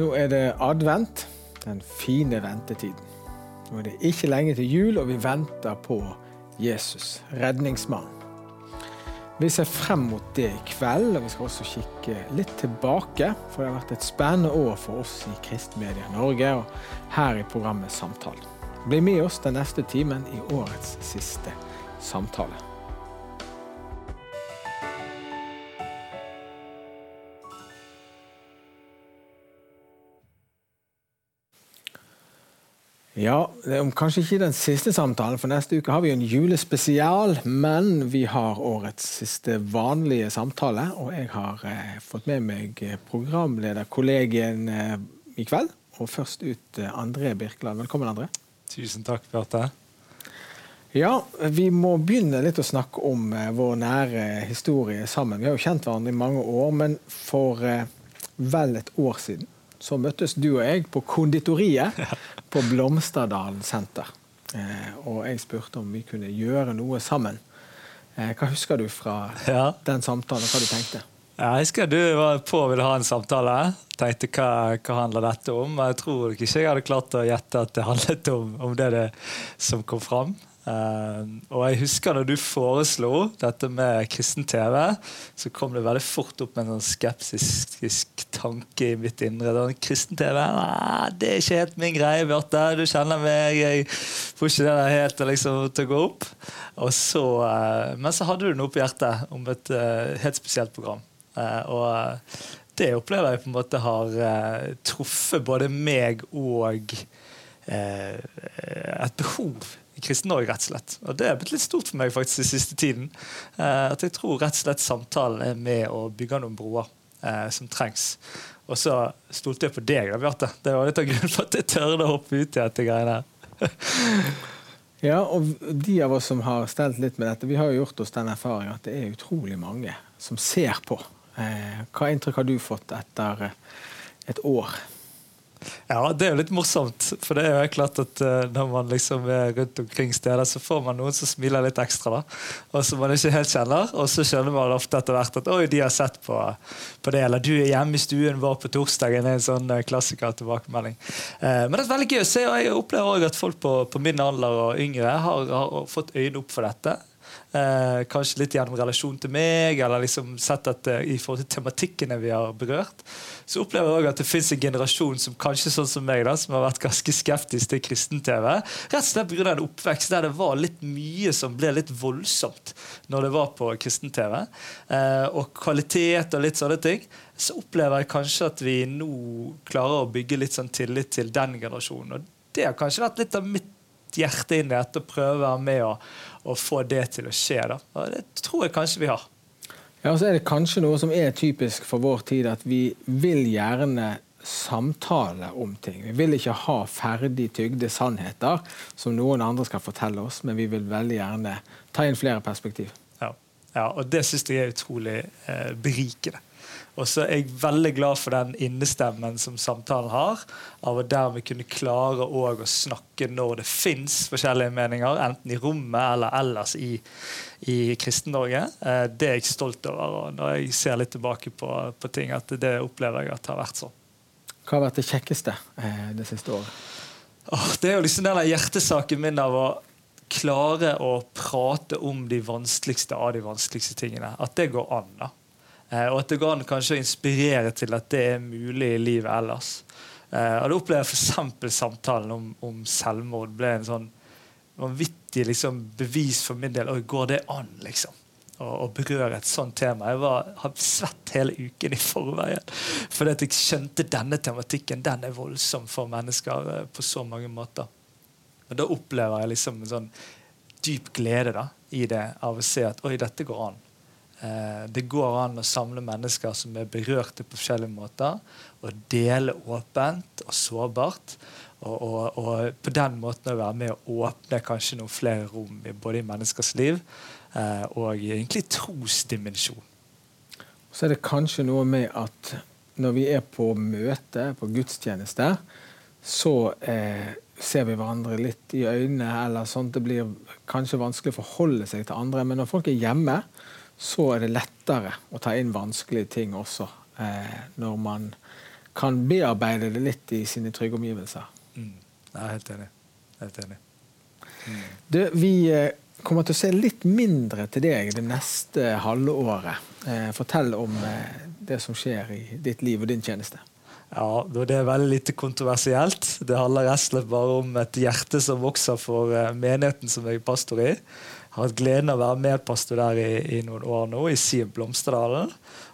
Nå er det advent, den fine ventetiden. Nå er det ikke lenge til jul, og vi venter på Jesus, redningsmannen. Vi ser frem mot det i kveld, og vi skal også kikke litt tilbake. For det har vært et spennende år for oss i Kristmedia Norge og her i programmet Samtalen. Bli med oss den neste timen i årets siste samtale. Ja, er kanskje ikke den siste samtalen, for neste uke har vi en julespesial. Men vi har årets siste vanlige samtale, og jeg har eh, fått med meg programlederkollegien eh, i kveld. Og først ut eh, André Birkeland. Velkommen, André. Tusen takk, Bjarte. Ja, vi må begynne litt å snakke om eh, vår nære historie sammen. Vi har jo kjent hverandre i mange år, men for eh, vel et år siden så møttes du og jeg på konditoriet på Blomsterdalen senter. Eh, og jeg spurte om vi kunne gjøre noe sammen. Eh, hva husker du fra Ja. den samtalen, og hva du tenkte? Jeg husker du var på og ville ha en samtale. Tenkte hva, hva handler dette om? Jeg tror ikke jeg hadde klart å gjette at det handlet om, om det, det som kom fram. Eh, og jeg husker når du foreslo dette med kristen TV, så kom det veldig fort opp med en sånn skepsisk tanke i mitt indre. Den kristen TV nei, det er ikke helt min greie, Bjarte. Du kjenner meg. Jeg får ikke det der helt liksom, til å gå opp. Så, eh, men så hadde du noe på hjertet om et eh, helt spesielt program. Og det opplever jeg på en måte har truffet både meg og et behov i Kristen-Norge, rett og slett. Og det er blitt litt stort for meg faktisk den siste tiden. Eh, at jeg tror rett og slett samtalen er med å bygge noen broer eh, som trengs. Og så stolte jeg på deg, da, Bjarte. Det var litt av grunnen for at jeg tørde å hoppe ut i dette greiene her. Ja, og de av oss som har stelt litt med dette, vi har jo gjort oss den erfaringen at det er utrolig mange som ser på. Eh, hva inntrykk har du fått etter eh, et år? Ja, det er jo litt morsomt. For det er jo klart at uh, når man liksom er rundt omkring steder, så får man noen som smiler litt ekstra. da, Og som man ikke helt kjenner. Og så skjønner man ofte etter hvert at oi, de har sett på, på det. Eller du er hjemme i stuen vår på torsdagen. er en sånn uh, klassiker tilbakemelding. Uh, men det er veldig gøy å se, og jeg opplever også at folk på, på min alder og yngre har, har fått øynene opp for dette. Eh, kanskje litt gjennom relasjon til meg, eller liksom sett at eh, i forhold til tematikkene vi har berørt. Så opplever jeg også at det fins en generasjon som kanskje sånn som meg da, som har vært ganske skeptisk til kristen-TV. Rett og slett pga. en oppvekst der det var litt mye som ble litt voldsomt når det var på kristen-TV. Eh, og kvalitet og litt sånne ting. Så opplever jeg kanskje at vi nå klarer å bygge litt sånn tillit til den generasjonen. Og det har kanskje vært litt av mitt hjerte inn i dette og prøve å være med og, og få det til å skje. Da. Og det tror jeg kanskje vi har. Ja, så er det kanskje noe som er typisk for vår tid, at vi vil gjerne samtale om ting. Vi vil ikke ha ferdig tygde sannheter som noen andre skal fortelle oss, men vi vil veldig gjerne ta inn flere perspektiv. Ja, ja og det syns jeg er utrolig eh, berikende. Og så er jeg veldig glad for den innestemmen som samtalen har, av å dermed kunne klare å snakke når det fins forskjellige meninger, enten i rommet eller ellers i, i Kristen-Norge. Eh, det er jeg stolt over. og Når jeg ser litt tilbake på, på ting, at det opplever jeg at har vært sånn. Hva har vært det kjekkeste eh, det siste året? Oh, det er jo liksom den hjertesaken min av å klare å prate om de vanskeligste av de vanskeligste tingene. At det går an. da. Eh, og at det går an kanskje å inspirere til at det er mulig i livet ellers. Eh, og Det opplever jeg f.eks. samtalen om, om, selvmord ble en sånn vanvittig liksom, bevis for min del. Oi, går det an, liksom? Å berøre et sånt tema. Jeg var, har svett hele uken i forveien. Fordi at jeg skjønte denne tematikken. Den er voldsom for mennesker eh, på så mange måter. Og Da opplever jeg liksom en sånn dyp glede da, i det av å se at oi, dette går an. Eh, det går an å samle mennesker som er berørte på forskjellige måter, og dele åpent og sårbart. Og, og, og på den måten å være med å åpne kanskje noen flere rom både i menneskers liv eh, og egentlig trosdimensjon. Så er det kanskje noe med at når vi er på møte, på gudstjeneste, så eh, ser vi hverandre litt i øynene, eller sånt. Det blir kanskje vanskelig å forholde seg til andre. Men når folk er hjemme, så er det lettere å ta inn vanskelige ting også. Eh, når man kan bearbeide det litt i sine trygge omgivelser. Mm. Jeg er helt enig. Helt enig. Mm. Du, vi eh, kommer til å se litt mindre til deg det neste halve året. Eh, fortell om eh, det som skjer i ditt liv og din tjeneste. Ja, Det er veldig lite kontroversielt. Det handler rett og slett bare om et hjerte som vokser for eh, menigheten som jeg er pastor i. Har hatt gleden av å være medpastor der i, i noen år nå, i Siem Blomsterdalen.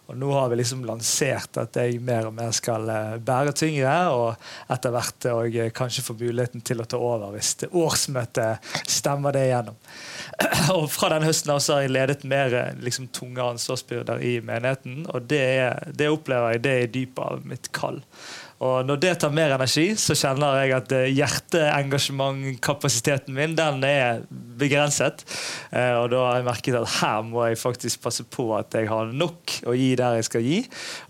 Og nå har vi liksom lansert at jeg mer og mer skal eh, bære tyngre, og etter hvert og kanskje få muligheten til å ta over hvis det årsmøtet stemmer det igjennom. Og fra den høsten av så har jeg ledet mer eh, liksom, tunge ansvarsbyrder i menigheten, og det, det opplever jeg det er i dypet av mitt kall. Og når det tar mer energi, så kjenner jeg at eh, hjerteengasjementkapasiteten min den er begrenset. Eh, og da har jeg merket at her må jeg faktisk passe på at jeg har nok å gi der jeg skal gi,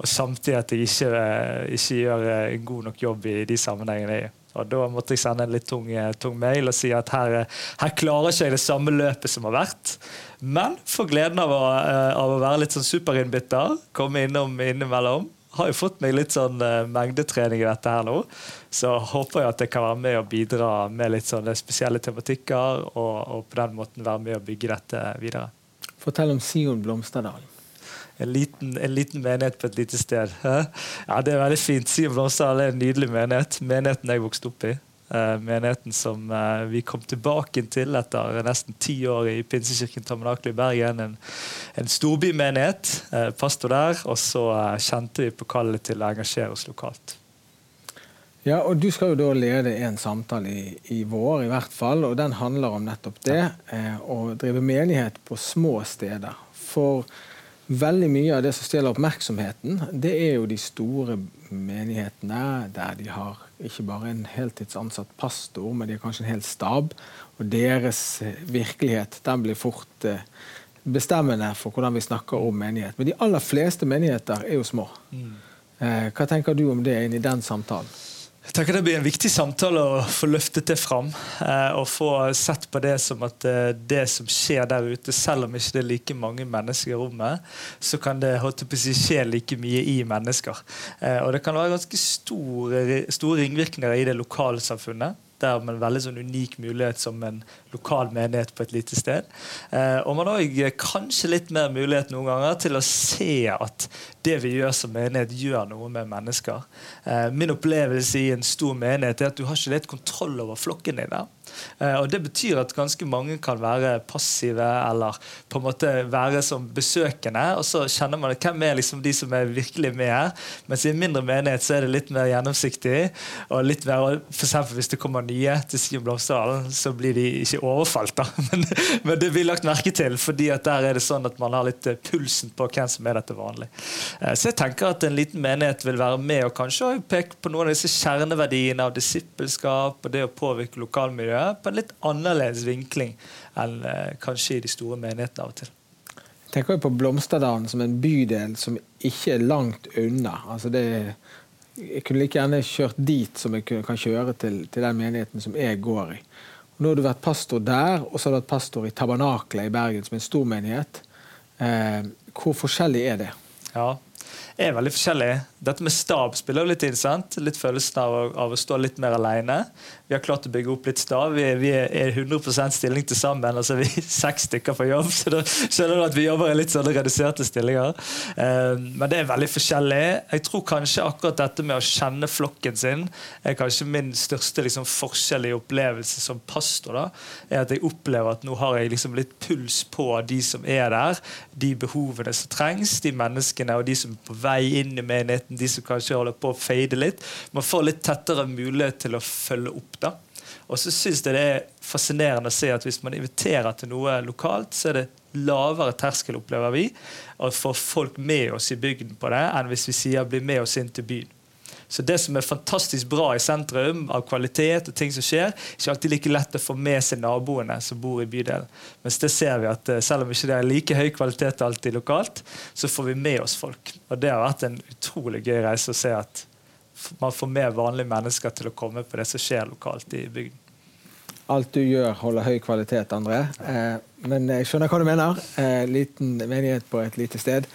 og samtidig at jeg ikke, eh, ikke gjør en god nok jobb i de sammenhengene jeg er og Da måtte jeg sende en litt tung, tung mail og si at her, her, klarer ikke jeg det samme løpet som har vært. Men får gleden av å, av å være litt sånn superinnbytter, komme innom innimellom har jo fått meg litt sånn uh, mengdetrening i dette her nå. Så håper jeg at jeg kan være med og bidra med litt sånne spesielle tematikker, og, og på den måten være med og bygge dette videre. Fortell om Sion Blomsterdalen. En liten, en liten, menighet på et lite sted. Ja, Det er veldig fint. Sion Blomsterdal er en nydelig menighet. Menigheten jeg vokste opp i. Uh, menigheten som uh, vi kom tilbake til etter nesten ti år i Pinsekirken Tabernakel i Bergen. En, en storbymenighet. Uh, pastor der. Og så kjente vi på kallet til å engasjere oss lokalt. Ja, og Du skal jo da lede en samtale i, i vår, i hvert fall, og den handler om nettopp det. å drive menighet på små steder. For Veldig mye av det som stjeler oppmerksomheten, det er jo de store menighetene der de har ikke bare en heltidsansatt pastor, men de har kanskje en hel stab. Og deres eh, virkelighet den blir fort eh, bestemmende for hvordan vi snakker om menighet. Men de aller fleste menigheter er jo små. Mm. Eh, hva tenker du om det inn i den samtalen? Jeg tenker Det blir en viktig samtale å få løftet det fram. Eh, og få sett på det som at eh, det som skjer der ute, selv om ikke det er like mange mennesker i rommet, så kan det skje like mye i mennesker. Eh, og det kan være ganske store, store ringvirkninger i det lokalsamfunnet der med en veldig sånn unik mulighet som en lokal menighet på et lite sted. Eh, og man har òg kanskje litt mer mulighet noen ganger til å se at det vi gjør som menighet, gjør noe med mennesker. Eh, min opplevelse i en stor menighet er at du har ikke litt kontroll over flokken din. der. Eh, og Det betyr at ganske mange kan være passive eller på en måte være som besøkende. Og så kjenner man hvem er liksom de som er virkelig med her. Mens i en mindre menighet så er det litt mer gjennomsiktig. og litt mer, for Hvis det kommer nye til Sion Blomsterdalen, så blir de ikke overfalt. da, men, men, det blir lagt merke til, fordi at der er det sånn at man har litt eh, pulsen på hvem som er dette vanlig. Eh, så jeg tenker at en liten menighet vil være med og kanskje peke på noen av disse kjerneverdiene av disippelskap og det å påvirke lokalmiljøet på en litt annerledes vinkling enn eh, kanskje i de store menighetene av og til. Jeg tenker på Blomsterdalen som en bydel som ikke er langt unna. Altså det, jeg kunne like gjerne kjørt dit som jeg kan kjøre til, til den menigheten som jeg går i. Og nå har du vært pastor der, og så har du vært pastor i Tabernaklet i Bergen, som er en stor menighet. Eh, hvor forskjellig er det? Ja, er veldig forskjellig. Dette med stab spiller jo litt inn. sant? Litt følelsen av, av, å stå litt mer alene. Vi har klart å bygge opp litt stab. Vi, vi er 100 stilling til sammen. altså Vi er seks stykker på jobb, så da skjønner du at vi jobber i litt sånne reduserte stillinger. Uh, men det er veldig forskjellig. Jeg tror kanskje akkurat dette med å kjenne flokken sin er kanskje min største liksom, forskjell i opplevelse som pastor. da, er At jeg opplever at nå har jeg liksom litt puls på de som er der, de behovene som trengs, de menneskene og de som er på vei inn i menigheten, de som kanskje holder på å fade litt. Man får litt tettere mulighet til å følge opp. da. Og så syns jeg det er fascinerende å se at hvis man inviterer til noe lokalt, så er det lavere terskel, opplever vi, å få folk med oss i bygden på det, enn hvis vi sier 'bli med oss inn til byen'. Så det som er fantastisk bra i sentrum, av kvalitet og ting som skjer, er ikke alltid like lett å få med seg naboene som bor i bydelen. Mens det ser vi at eh, selv om ikke det er like høy kvalitet alltid lokalt, så får vi med oss folk. Og det har vært en utrolig gøy reise å se at man får med vanlige mennesker til å komme på det som skjer lokalt i bygden. Alt du gjør, holder høy kvalitet, André. Eh, men jeg skjønner hva du mener. Eh, liten menighet på et lite sted.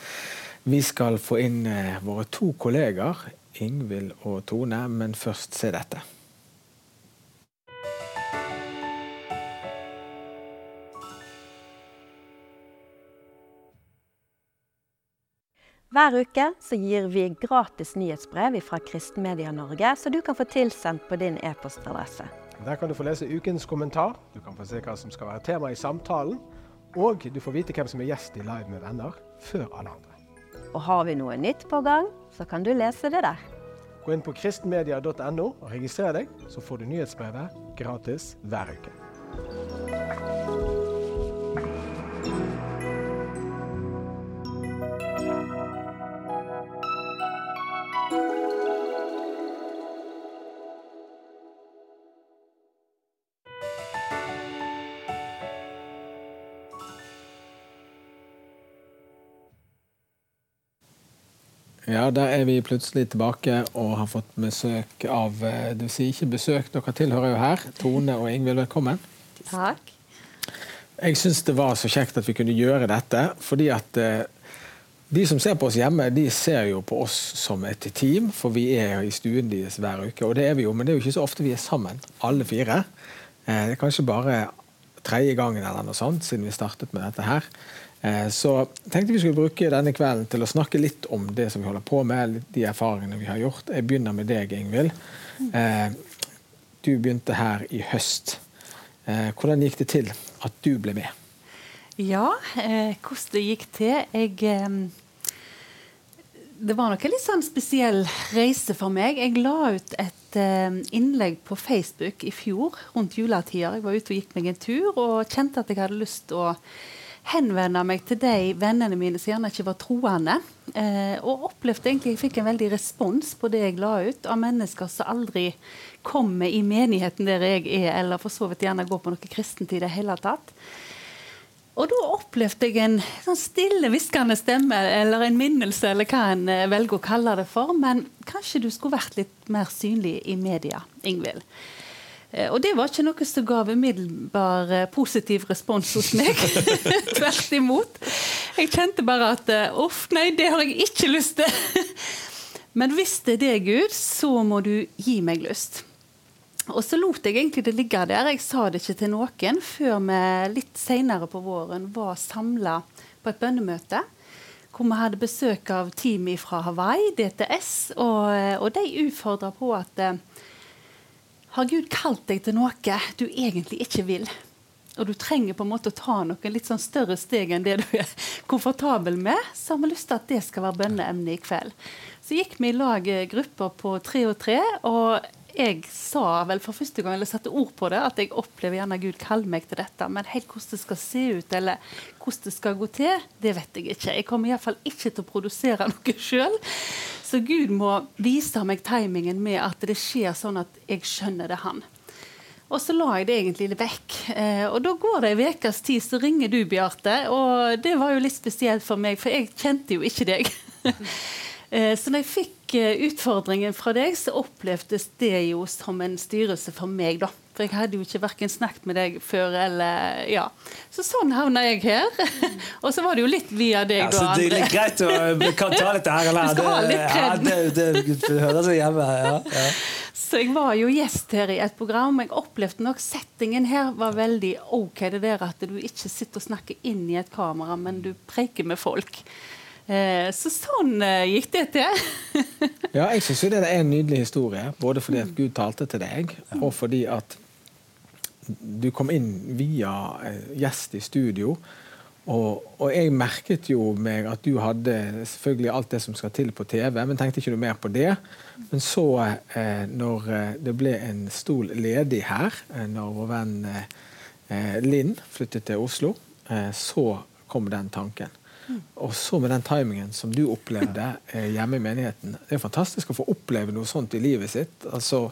Vi skal få inn våre to kolleger Ingvild og Tone, men først se dette. Hver uke så gir vi gratis nyhetsbrev fra Kristenmedia Norge, så du kan få tilsendt på din e-postadresse. Der kan du få lese ukens kommentar, du kan få se hva som skal være tema i samtalen, og du får vite hvem som er gjest i Live med venner før alle andre. Og har vi noe nytt på gang, så kan du lese det der. Gå inn på kristenmedia.no og registrer deg, så får du nyhetsbrevet gratis hver uke. Ja, der er vi plutselig tilbake og har fått besøk av Du sier ikke besøk, dere tilhører jo her. Tone og Ingvild, velkommen. Takk. Jeg syns det var så kjekt at vi kunne gjøre dette, fordi at eh, de som ser på oss hjemme, de ser jo på oss som et team, for vi er i stuen deres hver uke. Og det er vi jo, men det er jo ikke så ofte vi er sammen, alle fire. Eh, det er kanskje bare tredje gangen eller noe sånt siden vi startet med dette her. Eh, så tenkte vi skulle bruke denne kvelden til å snakke litt om det som vi holder på med, de erfaringene vi har gjort. Jeg begynner med deg, Ingvild. Eh, du begynte her i høst. Eh, hvordan gikk det til at du ble med? Ja, hvordan det gikk til Jeg Det var nok en litt sånn spesiell reise for meg. Jeg la ut et innlegg på Facebook i fjor rundt juletider. Jeg var ute og gikk meg en tur og kjente at jeg hadde lyst til å henvende meg til de vennene mine som gjerne ikke var troende. Eh, og opplevde egentlig jeg fikk en veldig respons på det jeg la ut, av mennesker som aldri kommer i menigheten der jeg er, eller for så vidt gjerne går på noe kristent i det hele tatt. Og da opplevde jeg en sånn stille, hviskende stemme, eller en minnelse, eller hva en eh, velger å kalle det for. Men kanskje du skulle vært litt mer synlig i media, Ingvild. Eh, og det var ikke noe som ga umiddelbar eh, positiv respons hos meg. Tvert imot. Jeg kjente bare at uff, nei, det har jeg ikke lyst til. Men hvis det er det, Gud, så må du gi meg lyst. Og så lot jeg egentlig det ligge der. Jeg sa det ikke til noen før vi litt senere på våren var samla på et bønnemøte. Hvor vi hadde besøk av teamet fra Hawaii, DTS, og, og de utfordra på at eh, Har Gud kalt deg til noe du egentlig ikke vil? Og du trenger på en måte å ta noen litt sånn større steg enn det du er komfortabel med, så har vi lyst til at det skal være bønneemne i kveld. Så gikk vi i lag eh, grupper på tre og tre. og jeg sa vel for første gang, eller satte ord på det, at jeg opplever gjerne Gud kaller meg til dette. Men helt hvordan det skal se ut, eller hvordan det skal gå til, det vet jeg ikke. Jeg kommer iallfall ikke til å produsere noe sjøl. Så Gud må vise meg timingen med at det skjer sånn at jeg skjønner det han. Og så la jeg det egentlig vekk. Eh, og da går det ei ukes tid, så ringer du, Bjarte. Og det var jo litt spesielt for meg, for jeg kjente jo ikke deg. Eh, så når jeg fikk eh, utfordringen fra deg, så opplevdes det jo som en styrelse for meg, da. For jeg hadde jo ikke verken snakket med deg før eller Ja. Så sånn havna jeg her. og så var det jo litt via deg, ja, da, André. Det er litt greit å kan ta litt ære her. Du skal ha litt kred. Ja, det, det, det hører seg hjemme. Ja, ja. Så jeg var jo gjest her i et program. Jeg opplevde nok settingen her var veldig OK. Det der at du ikke sitter og snakker inn i et kamera, men du preiker med folk. Eh, så sånn eh, gikk det til. ja, jeg syns det er en nydelig historie. Både fordi at Gud talte til deg, og fordi at du kom inn via eh, gjest i studio. Og, og, jeg merket jo meg at du hadde selvfølgelig alt det som skal til på TV, men tenkte ikke noe mer på det. Men så, eh, når det ble en stol ledig her, når vår venn eh, Linn flyttet til Oslo, eh, så kom den tanken. Og så med den timingen som du opplevde eh, hjemme i menigheten. Det er fantastisk å få oppleve noe sånt i livet sitt. Altså,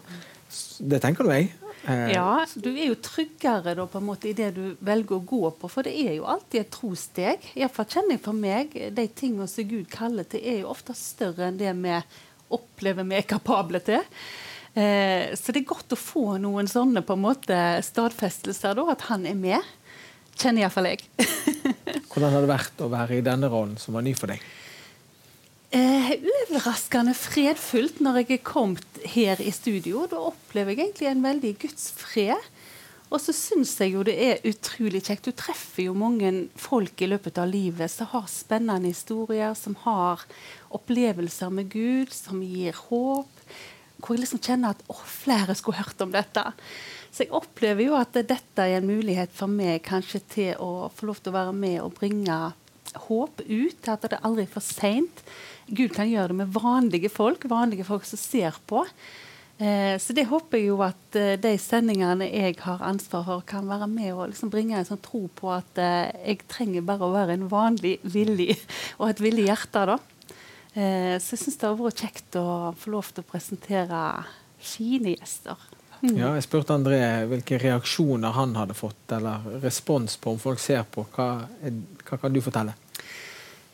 det tenker du jeg. Eh, ja, du er jo tryggere da, på en måte i det du velger å gå på, for det er jo alltid et trossteg. Iallfall kjenner jeg for meg, de tingene som Gud kaller til, er jo ofte større enn det vi opplever vi er kapable til. Eh, så det er godt å få noen sånne på en måte stadfestelser, da, at han er med. Kjenner iallfall jeg. Hvordan har det vært å være i denne rollen som var ny for deg? Eh, overraskende fredfullt når jeg er kommet her i studio. Da opplever jeg egentlig en veldig Guds fred. Og så syns jeg jo det er utrolig kjekt. Du treffer jo mange folk i løpet av livet som har spennende historier, som har opplevelser med Gud, som gir håp. Hvor jeg liksom kjenner at å, flere skulle hørt om dette. Så jeg opplever jo at dette er en mulighet for meg kanskje til å få lov til å være med og bringe håp ut. At det aldri er for seint. Gud kan gjøre det med vanlige folk, vanlige folk som ser på. Eh, så det håper jeg jo at eh, de sendingene jeg har ansvar for, kan være med og liksom bringe en sånn tro på at eh, jeg trenger bare å være en vanlig villig og et villig hjerte. da. Så jeg syns det har vært kjekt å få lov til å presentere fine gjester. Mm. Ja, jeg spurte André hvilke reaksjoner han hadde fått, eller respons på om folk ser på. Hva, hva kan du fortelle?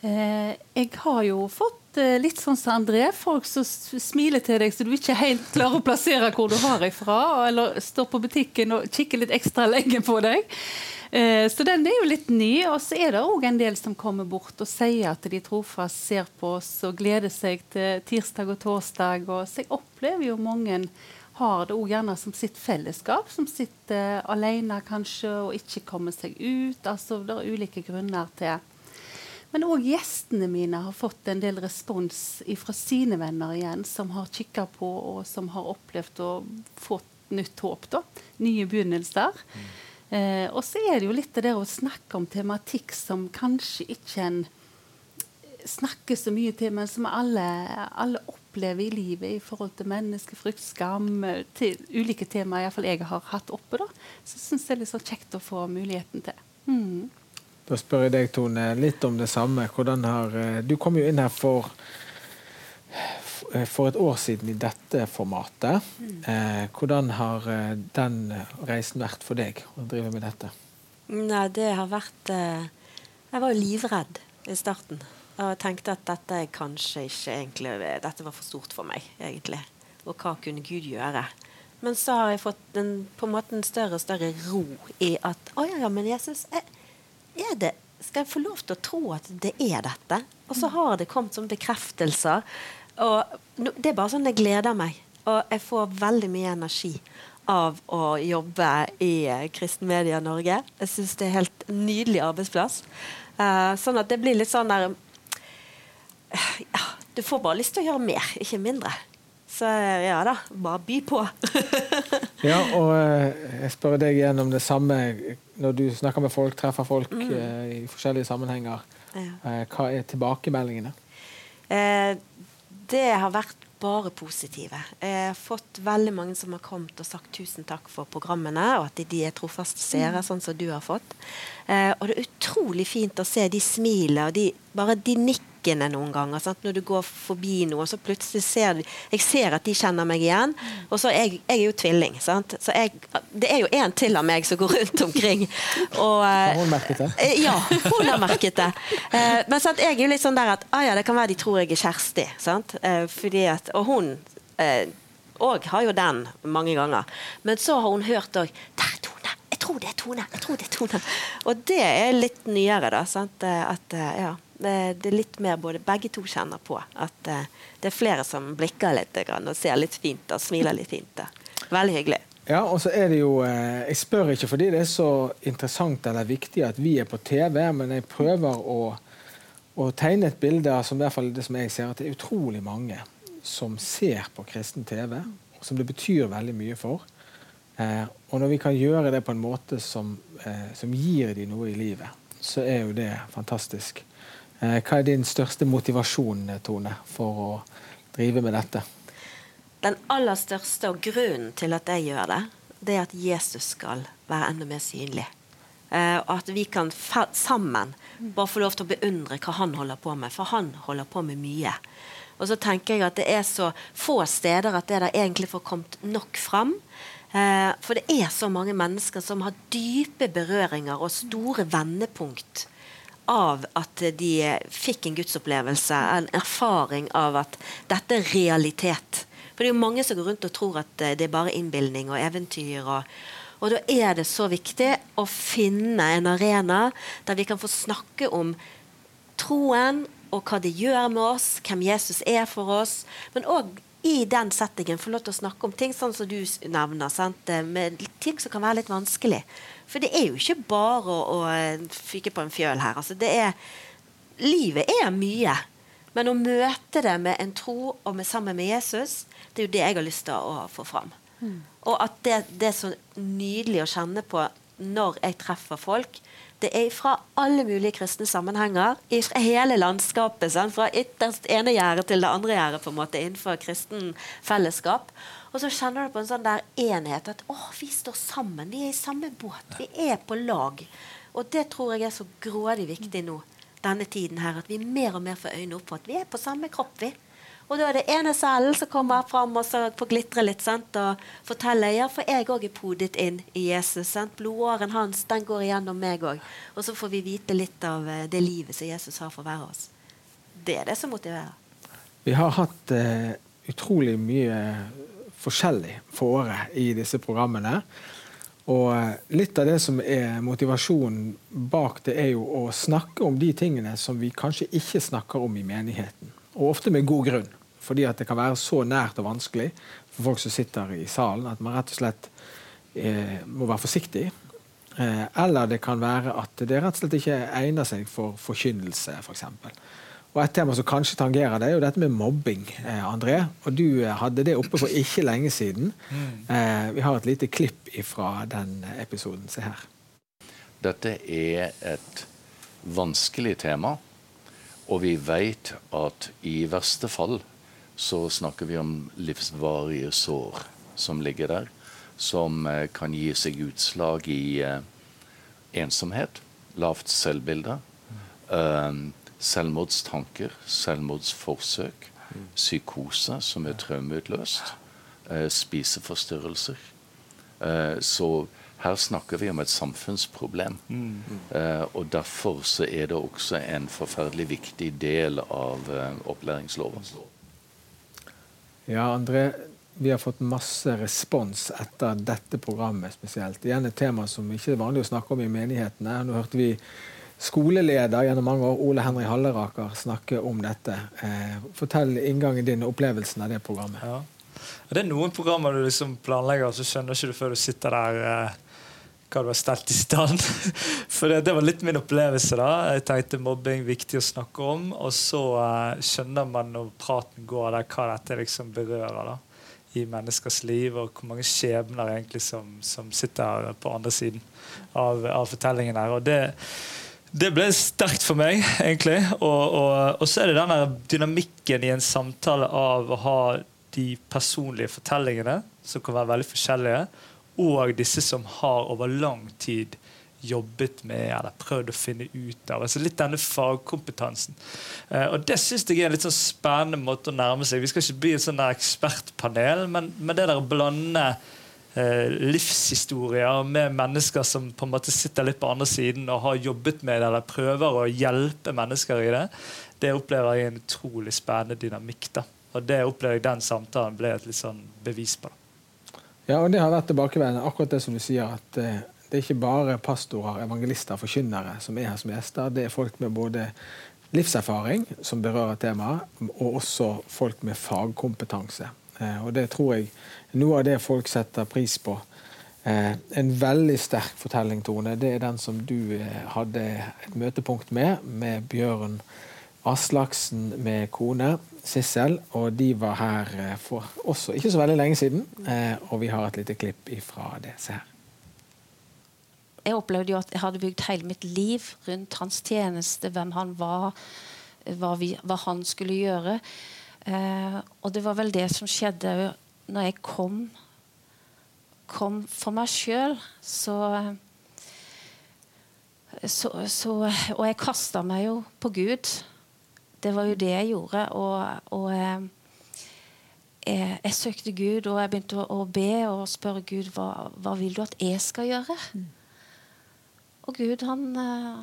Eh, jeg har jo fått eh, litt sånn som André, folk som smiler til deg så du ikke helt klarer å plassere hvor du har ifra, eller står på butikken og kikker litt ekstra lenge på deg. Eh, så den er jo litt ny. Og så er det òg en del som kommer bort og sier at de trofast ser på oss og gleder seg til tirsdag og torsdag. Og så jeg opplever jo mange har det òg gjerne som sitt fellesskap, som sitter alene kanskje og ikke kommer seg ut. Altså Det er ulike grunner til men òg gjestene mine har fått en del respons fra sine venner igjen, som har kikka på og som har opplevd og fått nytt håp. da, Nye begynnelser. Mm. Eh, og så er det jo litt det der å snakke om tematikk som kanskje ikke en snakker så mye til, men som alle, alle opplever i livet i forhold til menneskefrykt, skam, til ulike temaer iallfall jeg har hatt oppe. da, Så syns jeg det er litt så kjekt å få muligheten til. Mm. Da spør jeg deg, Tone, litt om det samme. Har, eh, du kom jo inn her for, eh, for et år siden i dette formatet. Mm. Eh, hvordan har den reisen vært for deg å drive med dette? Nei, det har vært Jeg var jo livredd i starten. Og tenkte at dette kanskje ikke egentlig Dette var for stort for meg, egentlig. Og hva kunne Gud gjøre? Men så har jeg fått en, på en måte en større og større ro i at Å ja, ja, men Jesus, er, er det skal jeg få lov til å tro at det er dette? Og så har det kommet som bekreftelser. Og det er bare sånn jeg gleder meg. Og jeg får veldig mye energi av å jobbe i eh, Kristen Media Norge. Jeg syns det er helt nydelig arbeidsplass. Uh, sånn at det blir litt sånn der ja, Du får bare lyst til å gjøre mer, ikke mindre. Så ja da, bare by på. ja, og jeg spør deg igjen om det samme når du snakker med folk, treffer folk mm. eh, i forskjellige sammenhenger, ja. eh, hva er tilbakemeldingene? Eh, det har vært bare positive. Jeg har fått veldig mange som har kommet og sagt tusen takk for programmene, og at de er trofaste seere, mm. sånn som du har fått. Eh, og det er utrolig fint å se de smilene og de, bare de nikker butikkene noen ganger. Sant? Når du går forbi noe, så plutselig ser du Jeg ser at de kjenner meg igjen. Og så jeg, jeg er jo tvilling, sant? så jeg, det er jo en til av meg som går rundt omkring. Og, har hun merket det? Eh, ja, hun har merket det. Eh, men sant? jeg er jo litt sånn der at ah, ja, det kan være de tror jeg er Kjersti. Sant? Eh, fordi at, og hun òg har jo den mange ganger. Men så har hun hørt òg! Jeg tror det er Tone! Jeg tror det er Tone! Og det er litt nyere, da. Sant? At, ja det, det, er litt mer både begge to kjenner på. At uh, det er flere som blikker litt og ser litt fint og smiler litt fint. Veldig hyggelig. Ja, og så er det jo, Jeg spør ikke fordi det er så interessant eller viktig at vi er på TV, men jeg prøver å, å tegne et bilde som i hvert fall det som jeg ser, at det er utrolig mange som ser på kristen TV, som det betyr veldig mye for. Uh, og når vi kan gjøre det på en måte som, som gir dem noe i livet, så er jo det fantastisk. Eh, hva er din største motivasjon Tone, for å drive med dette? Den aller største og grunnen til at jeg gjør det, det er at Jesus skal være enda mer synlig. Uh, og at vi kan sammen bare få lov til å beundre hva han holder på med. For han holder på med mye. Og så tenker jeg at det er så få steder at det der egentlig får kommet nok fram. Uh, for det er så mange mennesker som har dype berøringer og store vendepunkt av at de fikk en gudsopplevelse, en erfaring av at dette er realitet. For det er jo mange som går rundt og tror at eh, det er bare innbilning og eventyr. Og, og da er det så viktig å finne en arena der vi kan få snakke om troen og hva det gjør med oss, hvem Jesus er for oss. Men òg i den settingen få lov til å snakke om ting sånn som du nevner, sant? med ting som kan være litt vanskelig. For det er jo ikke bare å, å eh, fyke på en fjøl her. Altså, det er, livet er mye. Men å møte det med en tro og med, sammen med Jesus, det er jo det jeg har lyst til å få fram. Mm. Og at det, det, er så nydelig å kjenne på når jeg treffer folk, det er fra alle mulige kristne sammenhenger. Fra hele landskapet. Sant? Fra ytterst ene gjerdet til det andre gjerdet på en måte, innenfor kristen fellesskap. Og så kjenner du på en sånn der enhet. At å, vi står sammen. Vi er i samme båt. Vi er på lag. Og det tror jeg er så grådig viktig nå denne tiden her. At vi mer og mer får øynene opp for at vi er på samme kropp. vi. Og da er det ene cellen som kommer fram og så får glitre litt sant? og forteller ja, for jeg òg er podet inn i Jesus. Sant? Blodåren hans den går igjennom meg òg. Og så får vi vite litt av eh, det livet som Jesus har for hver av oss. Det er det som motiverer. Vi har hatt eh, utrolig mye forskjellig for året i disse programmene. Og uh, litt av det som er motivasjonen bak det, er jo å snakke om de tingene som vi kanskje ikke snakker om i menigheten. Og ofte med god grunn. Fordi at det kan være så nært og vanskelig for folk som sitter i salen, at man rett og slett eh, må være forsiktig. Eh, eller det kan være at det rett og slett ikke egner seg for forkynnelse, f.eks. For. Og Et tema som kanskje tangerer det, er jo dette med mobbing. Eh, André, og Du eh, hadde det oppe for ikke lenge siden. Mm. Eh, vi har et lite klipp fra den episoden. Se her. Dette er et vanskelig tema. Og vi vet at i verste fall så snakker vi om livsvarige sår som ligger der, som eh, kan gi seg utslag i eh, ensomhet, lavt selvbilde, eh, selvmordstanker, selvmordsforsøk, psykose som er traumeutløst, eh, spiseforstyrrelser. Eh, så her snakker vi om et samfunnsproblem. Mm. Eh, og Derfor så er det også en forferdelig viktig del av eh, opplæringsloven. Ja, André, vi har fått masse respons etter dette programmet spesielt. Igjen et tema som ikke er vanlig å snakke om i menighetene. Nå hørte vi skoleleder gjennom mange år, Ole Henry Halleraker, snakke om dette. Eh, fortell inngangen din og opplevelsen av det programmet. Ja. Det er noen programmer du liksom planlegger, og så skjønner ikke du før du sitter der eh, hva du har stelt i stand. For det, det, var litt min opplevelse. da. Jeg tenkte mobbing viktig å snakke om. Og så eh, skjønner man når praten går der, hva dette liksom berører da, i menneskers liv, og hvor mange skjebner egentlig som, som sitter på andre siden av, av fortellingen her. Og det, det ble sterkt for meg, egentlig. Og, og, og så er det den dynamikken i en samtale av å ha de personlige fortellingene, som kan være veldig forskjellige og disse som har over lang tid jobbet med eller prøvd å finne ut av. altså Litt denne fagkompetansen. Eh, og Det syns jeg er en litt sånn spennende måte å nærme seg. Vi skal ikke bli et sånn ekspertpanel, men, men det der å blande livshistorier med mennesker som på en måte sitter litt på andre siden og har jobbet med det, eller prøver å hjelpe mennesker i det, det opplever jeg en utrolig spennende dynamikk. da. Og det opplever jeg den samtalen ble et litt sånn bevis på. da. Ja, og det har vært tilbakevendende. Akkurat det som du sier, at eh, det er ikke bare pastorer, evangelister, forkynnere som er her som gjester. Det er folk med både livserfaring, som berører temaet, og også folk med fagkompetanse. Eh, og det tror jeg noe av det folk setter pris på. Eh, en veldig sterk fortelling, Tone, det er den som du hadde et møtepunkt med, med Bjørn Aslaksen med kone Sissel. Og de var her eh, for også ikke så veldig lenge siden. Eh, og vi har et lite klipp ifra det. Se her. Jeg opplevde jo at jeg hadde bygd hele mitt liv rundt hans tjeneste, hvem han var, hva, vi, hva han skulle gjøre. Eh, og det var vel det som skjedde når jeg kom, kom for meg sjøl. Så, så, så Og jeg kasta meg jo på Gud. Det var jo det jeg gjorde. Og, og eh, jeg, jeg, søkte Gud, og jeg begynte å, å be og spørre Gud hva, hva vil du at jeg skal gjøre. Og Gud han,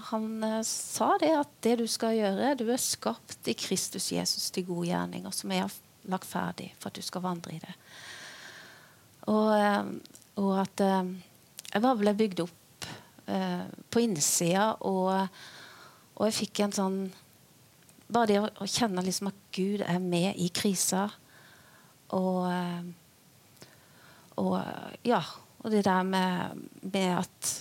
han, eh, sa det at det du skal gjøre Du er skapt i Kristus Jesus til gode gjerninger, som jeg har lagt ferdig for at du skal vandre i det. Og, og at jeg bare ble bygd opp på innsida, og, og jeg fikk en sånn bare det å, kjenne liksom at Gud er med i krisa. Og, eh, og ja. Og det der med, med at,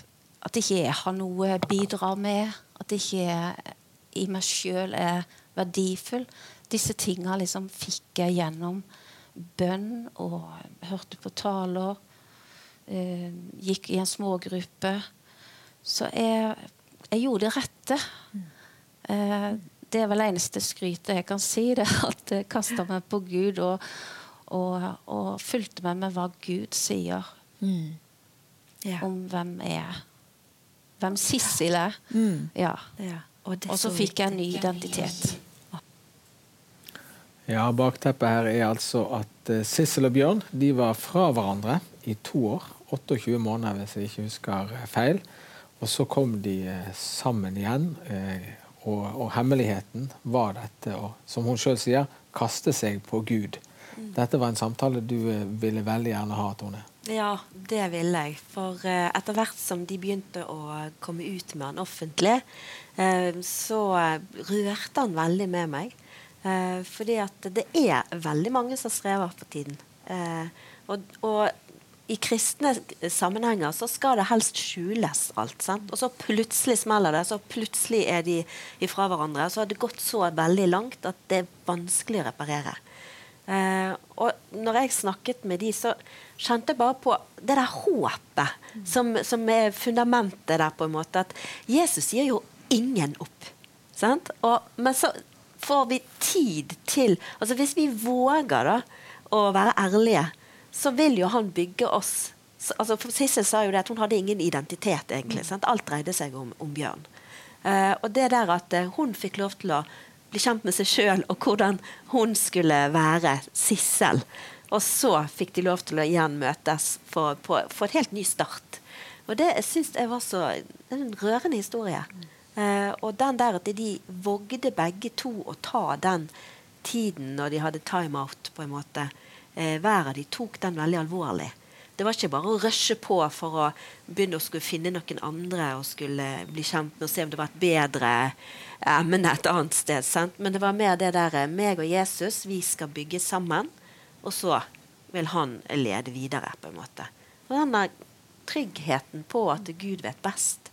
at ikke jeg har noe å bidra med, at ikke jeg i meg sjøl er verdifull. Disse tinga liksom fikk jeg gjennom bønn og hørte på taler. Eh, gikk i en smågruppe. Så jeg, jeg gjorde det rette. Eh, det er vel eneste skrytet jeg kan si, det at jeg kasta meg på Gud og, og, og fulgte med med hva Gud sier Mm. Ja. om hvem jeg er. Hvem Sissel er. Mm. Ja. Ja. Og så fikk jeg en ny identitet. Ja, Bakteppet her er altså at uh, Sissel og Bjørn de var fra hverandre i to år. 28 måneder, hvis jeg ikke husker eh, feil. Og så kom de eh, sammen igjen. eh, og, og hemmeligheten var dette å, som hun sjøl sier, kaste seg på Gud. Dette var en samtale du eh, ville veldig gjerne ha, Tone. Ja, det ville jeg. For eh, etter hvert som de begynte å komme ut med han offentlig, eh, så eh, rørte han veldig med meg. Eh, fordi at det er veldig mange som strever for tiden. Eh, og, og i kristne sammenhenger så skal det helst skjules alt. Sant? Og så plutselig smeller det, så plutselig er de ifra hverandre. Så har det gått så veldig langt at det er vanskelig å reparere. Eh, og når jeg snakket med de, så kjente jeg bare på det der håpet som, som er fundamentet der, på en måte. At Jesus gir jo ingen opp. Sant? Og, men så får vi tid til Altså hvis vi våger da å være ærlige, så vil jo han bygge oss altså Sissel sa jo det at hun hadde ingen identitet, egentlig. Sant? Alt dreide seg om, om Bjørn. Uh, og det der at uh, hun fikk lov til å bli kjent med seg sjøl, og hvordan hun skulle være Sissel. Og så fikk de lov til å igjen møtes for, på, for et helt ny start. Og det syns jeg var så en rørende historie. Eh, og den der at de vågde begge to å ta den tiden når de hadde time-out, på en måte. Eh, hver av de tok den veldig alvorlig. Det var ikke bare å rushe på for å begynne å skulle finne noen andre og skulle bli kjent med og se om det var et bedre emne et annet sted. Sant? Men det var mer det der eh, meg og Jesus, vi skal bygge sammen. Og så vil han lede videre, på en måte. Og den der tryggheten på at Gud vet best,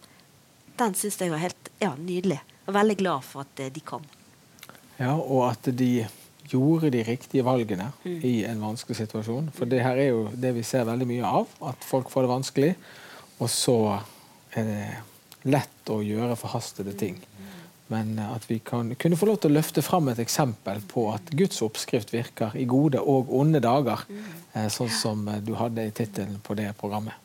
den syns jeg var helt ja, nydelig. Og veldig glad for at eh, de kom. Ja, og at de gjorde de riktige valgene i en vanskelig situasjon. For det her er jo det vi ser veldig mye av, at folk får det vanskelig, og så er det lett å gjøre forhastede ting. Men at vi kan, kunne få lov til å løfte fram et eksempel på at Guds oppskrift virker i gode og onde dager, eh, sånn som eh, du hadde i tittelen på det programmet.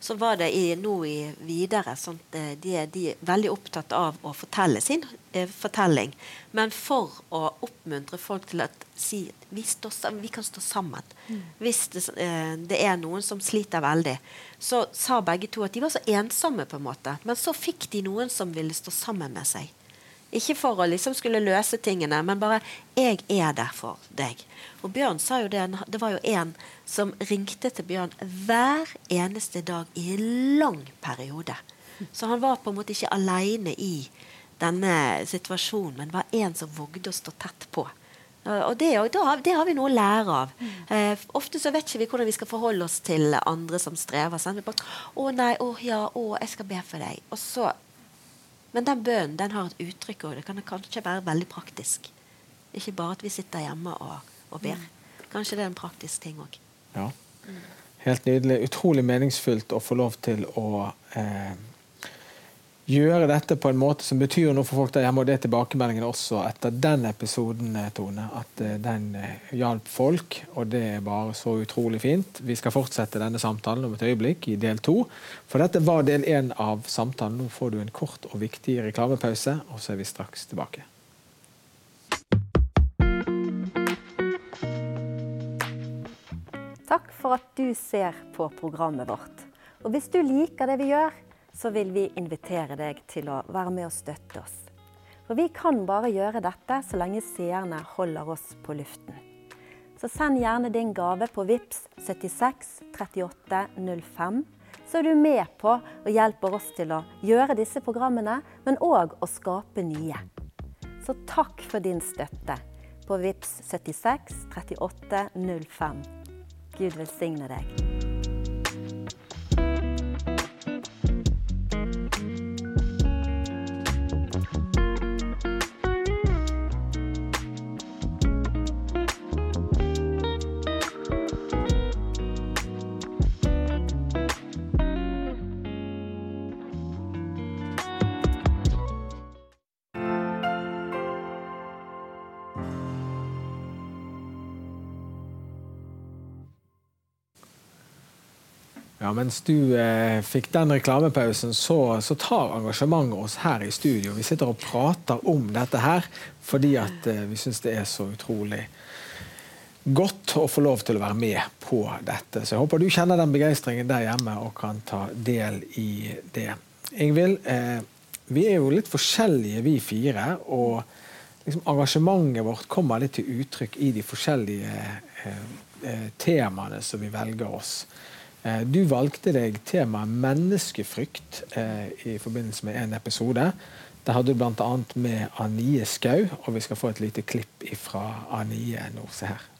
Så var det i, nå i videre sånt, eh, de, er- de er veldig opptatt av å fortelle sin eh, fortelling. Men for å oppmuntre folk til å si vi, står, vi kan stå sammen. Hvis det, eh, det er noen som sliter veldig, så sa begge to at de var så ensomme. på en måte. Men så fikk de noen som ville stå sammen med seg. Ikke for å liksom skulle løse tingene, men bare 'jeg er der for deg'. Og Bjørn sa jo det, det var jo en som ringte til Bjørn hver eneste dag i en lang periode. Så han var på en måte ikke aleine i denne situasjonen, men var en som vågde å stå tett på. Og det, og da, det har vi noe å lære av. Eh, ofte så vet ikke vi hvordan vi skal forholde oss til andre som strever. Sant? Vi bare 'Å nei, å ja, å, jeg skal be for deg.' Og så men den bønnen den har et uttrykk, og det kan kanskje være veldig praktisk. Ikke bare at vi sitter hjemme og, og ber. Kanskje det er en praktisk ting òg. Ja. Helt nydelig. Utrolig meningsfullt å få lov til å eh, gjøre dette på en måte som betyr noe for folk der hjemme. Og det er tilbakemeldingen også etter den episoden, eh, Tone. At eh, den eh, hjalp folk, og det er bare så utrolig fint. Vi skal fortsette denne samtalen om et øyeblikk i del to. For dette var del én av samtalen. Nå får du en kort og viktig reklamepause, og så er vi straks tilbake. Takk for at du ser på programmet vårt. Og hvis du liker det vi gjør, så vil vi invitere deg til å være med og støtte oss. For vi kan bare gjøre dette så lenge seerne holder oss på luften. Så send gjerne din gave på VIPS 76 38 05, så er du med på og hjelper oss til å gjøre disse programmene, men òg å skape nye. Så takk for din støtte på VIPS 76 38 05. Gud velsigne deg. Ja, Mens du eh, fikk den reklamepausen, så, så, tar engasjementet oss her i studio. Vi sitter og prater om dette her fordi at eh, vi syns det er så utrolig godt å få lov til å være med på dette. Så jeg håper du kjenner den begeistringen der hjemme og kan ta del i det. Ingvild, eh, vi er jo litt forskjellige vi fire. og liksom, engasjementet vårt kommer litt til uttrykk i de forskjellige eh, eh temaene som vi velger oss. Eh, du valgte deg temaet menneskefrykt eh, i forbindelse med en episode. Der hadde du bl.a. med Anie Skau, og vi skal få et lite klipp fra Anie nå. Se her.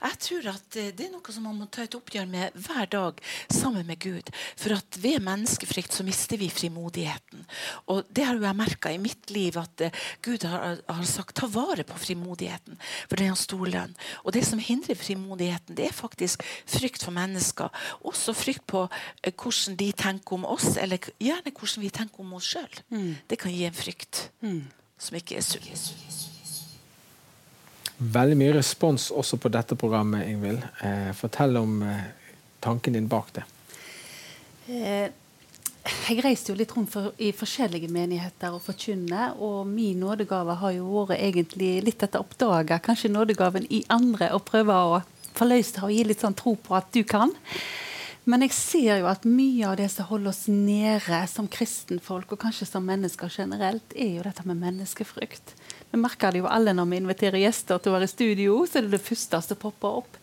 Jeg tror at eh, det er noe som man må ta et oppgjør med hver dag sammen med Gud. For at ved menneskefrykt så mister vi frimodigheten. Og det har jo jeg merka i mitt liv, at uh, Gud har, har, sagt ta vare på frimodigheten. For det er en stor lønn. Og det som hindrer frimodigheten, det er faktisk frykt for mennesker. Også frykt på uh, hvordan de tenker om oss, eller gjerne hvordan vi tenker om oss sjøl. Mm. Det kan gi en frykt mm. som ikke er sunn. Veldig mye respons også på dette programmet, Ingvild. Eh, fortell om eh, tanken din bak det. Eh, jeg reiste jo litt rundt for, i forskjellige menigheter og forkynne, og min nådegave har jo vært egentlig litt etter oppdaga kanskje nådegaven i andre, og prøve å forløse og gi litt sånn tro på at du kan. Men jeg ser jo at mye av det som holder oss nede som kristenfolk, og kanskje som mennesker generelt, er jo dette med menneskefrykt. Vi merker det jo alle når vi inviterer gjester til å være i studio. så er det det første som popper opp.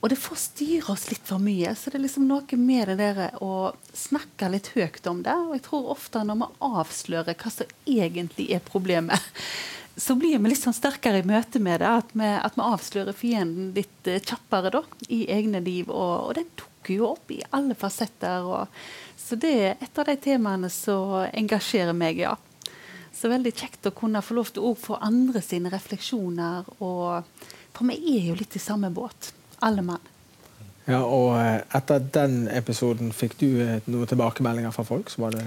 Og det forstyrrer oss litt for mye. Så det er liksom noe med det der å snakke litt høyt om det. Og jeg tror ofte når vi avslører hva som egentlig er problemet, så blir vi litt sånn sterkere i møte med det. At vi, at vi avslører fienden litt uh, kjappere da, i egne liv. Og, og den dukker jo opp i alle fasetter. Og, så det er et av de temaene som engasjerer meg, ja. Så veldig kjekt å kunne få lov til å få andre sine refleksjoner. Og, for vi er jo litt i samme båt, alle mann. Ja, og eh, etter den episoden, fikk du eh, noen tilbakemeldinger fra folk som hadde